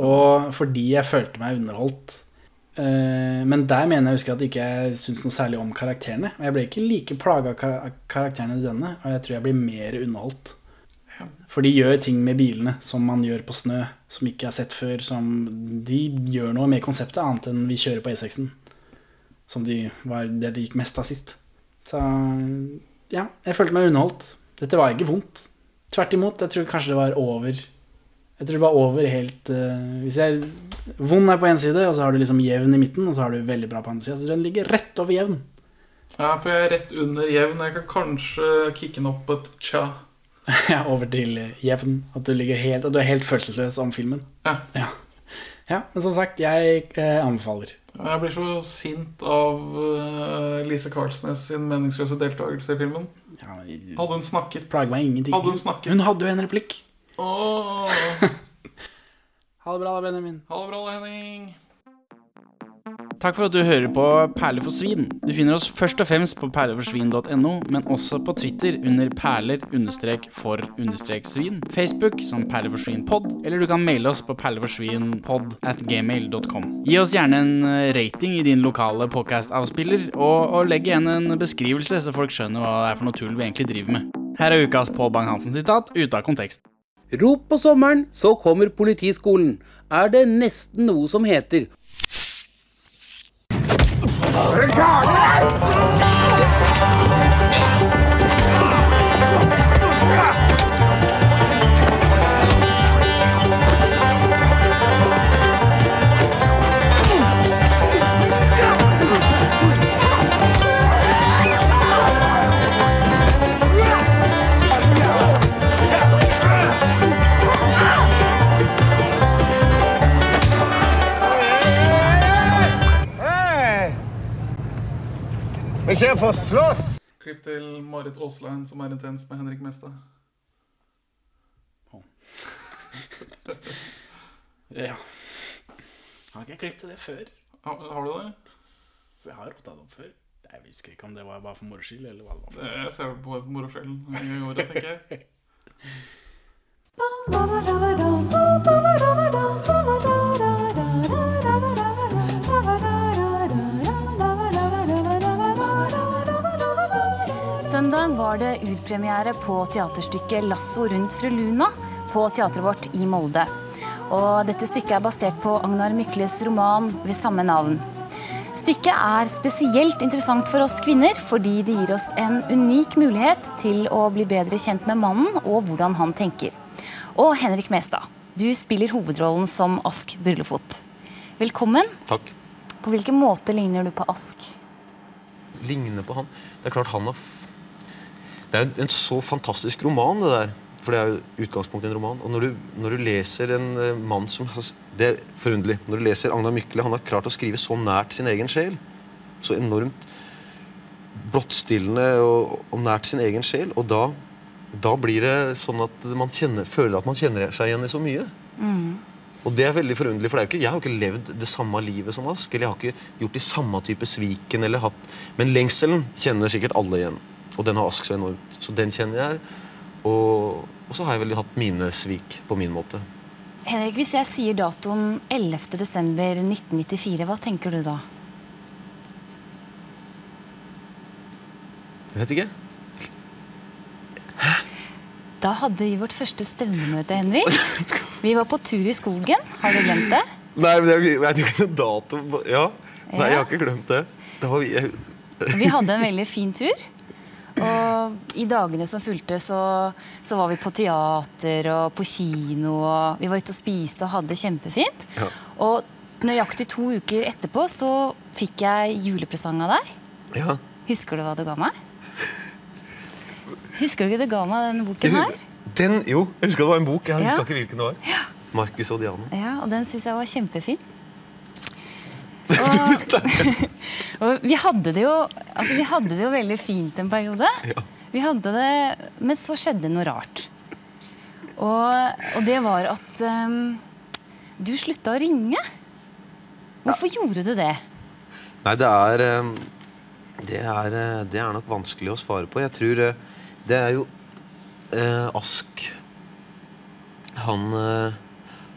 Og fordi jeg følte meg underholdt. Eh, men der mener jeg husker at ikke jeg syns noe særlig om karakterene. Og jeg ble ikke like plaga av ka- karakterene i denne, og jeg tror jeg blir mer underholdt. For de gjør ting med bilene som man gjør på snø, som ikke er sett før. De gjør noe med konseptet, annet enn vi kjører på E6-en. Som de var det det gikk mest av sist. Så ja, jeg følte meg underholdt. Dette var ikke vondt. Tvert imot. Jeg tror kanskje det var over Jeg tror det var over helt uh, Hvis jeg Vond er på én side, og så har du liksom jevn i midten, og så har du veldig bra på andre sida. Så den ligger rett over jevn. Ja, for jeg er rett under jevn. Jeg kan kanskje kicke den opp et tja. Ja, over til jevn. At du, helt, at du er helt følelsesløs om filmen. Ja. ja. Ja, men som sagt, jeg eh, anbefaler. Jeg blir så sint av uh, Lise Karlsnes sin meningsløse deltakelse i filmen. Hadde hun snakket Plager meg ingenting. Hadde hun snakket Hun hadde jo en replikk. Oh. Ha det bra da, Benjamin. Ha det bra da, Henning. Takk for at du hører på Perler for svin. Du finner oss først og fremst på perleforsvin.no, men også på Twitter under perler-for-svin, Facebook som perleforsvinpod, eller du kan maile oss på perleforsvinpod at gmail.com. Gi oss gjerne en eh, rating i din lokale podcast-avspiller, og, og legg igjen en beskrivelse, så folk skjønner hva det er for noe tull vi egentlig driver med. Her er ukas Pål Bang-Hansen-sitat ute av kontekst. Rop på sommeren, så kommer Politiskolen. Er det nesten noe som heter Hei! Ser for slåss! Klipp til Marit Aaslein som er intens med Henrik Mestad. Ja. Har ikke jeg til det før? Har, har du det? Jeg har rotta det opp før. Jeg husker ikke om det var bare for moro skyld, eller hva det var. Jeg ser det på moroskjellen i året, tenker jeg. Søndag var det urpremiere på teaterstykket 'Lasso rundt fru Luna' på teatret vårt i Molde. Og dette stykket er basert på Agnar Mykles roman ved samme navn. Stykket er spesielt interessant for oss kvinner fordi det gir oss en unik mulighet til å bli bedre kjent med mannen og hvordan han tenker. Og Henrik Mestad, du spiller hovedrollen som Ask Burlefot. Velkommen. Takk. På hvilken måte ligner du på Ask? Ligner på han. Det er klart han har Det er en så fantastisk roman, det der. For det er jo utgangspunktet i en roman. Og når du, når du leser en eh, mann som Det er forunderlig. Når du leser Agnar Mykle, han har klart å skrive så nært sin egen sjel. Så enormt blottstillende og, og nært sin egen sjel. Og da, da blir det sånn at man kjenner, føler at man kjenner seg igjen i så mye. Og det er veldig forunderlig, for ikke, jeg har jo ikke levd det samme livet som Ask. Eller jeg har ikke gjort de samme type sviken. eller hatt, Men lengselen kjenner sikkert alle igjen. Og den har Ask så enormt. Så den kjenner jeg. Og, og så har jeg vel hatt mine svik på min måte. Henrik, hvis jeg sier datoen 11.12.1994, hva tenker du da? Jeg vet ikke. Da hadde vi vårt første stevnemøte, Henrik. Vi var på tur i skogen. Har du glemt det? Nei, men jeg, vet ikke dato. Ja. Nei, jeg har ikke glemt det. det var, jeg, Vi hadde en veldig fin tur. Og i dagene som fulgte, så, så var vi på teater og på kino. Og vi var ute og spiste og hadde det kjempefint. Ja. Og nøyaktig to uker etterpå så fikk jeg julepresang av deg. ja. Husker du hva du ga meg? Husker du ikke du ga meg denne boken her? Den, jo, jeg husker det var en bok. Jeg Ja. husker ikke hvilken det var. Marcus og Diana. Ja, og den syns jeg var kjempefin. Og, og vi hadde det jo Altså, vi hadde det jo veldig fint en periode. Vi hadde det, Men så skjedde noe rart. Og, og det var at um, du slutta å ringe. Hvorfor gjorde du det? Nei, det er eh, det er, eh, det er nok vanskelig å svare på. Jeg tror eh, det er jo eh, Ask Han eh,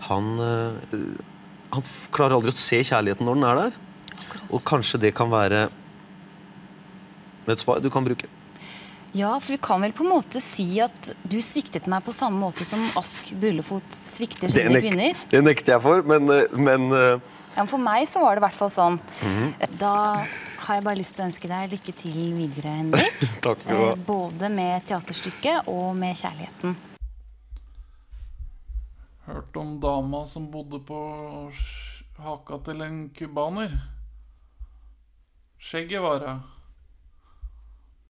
Han Han klarer aldri å se kjærligheten når den er der. Og kanskje det kan være et svar du kan bruke. Ja, for vi kan vel på en måte si at du sviktet meg på samme måte som Ask Bullefot svikter sine kvinner. det nekter jeg for, men, eh, men uh... Ja, men for meg så var det i hvert fall sånn. mhm. Da har jeg bare lyst til å ønske deg lykke til videre, Henrik. Takk skal du Eh, ha. Både med teaterstykket og med kjærligheten. Hørt om dama som bodde på haka til en cubaner. Skjegget var hun.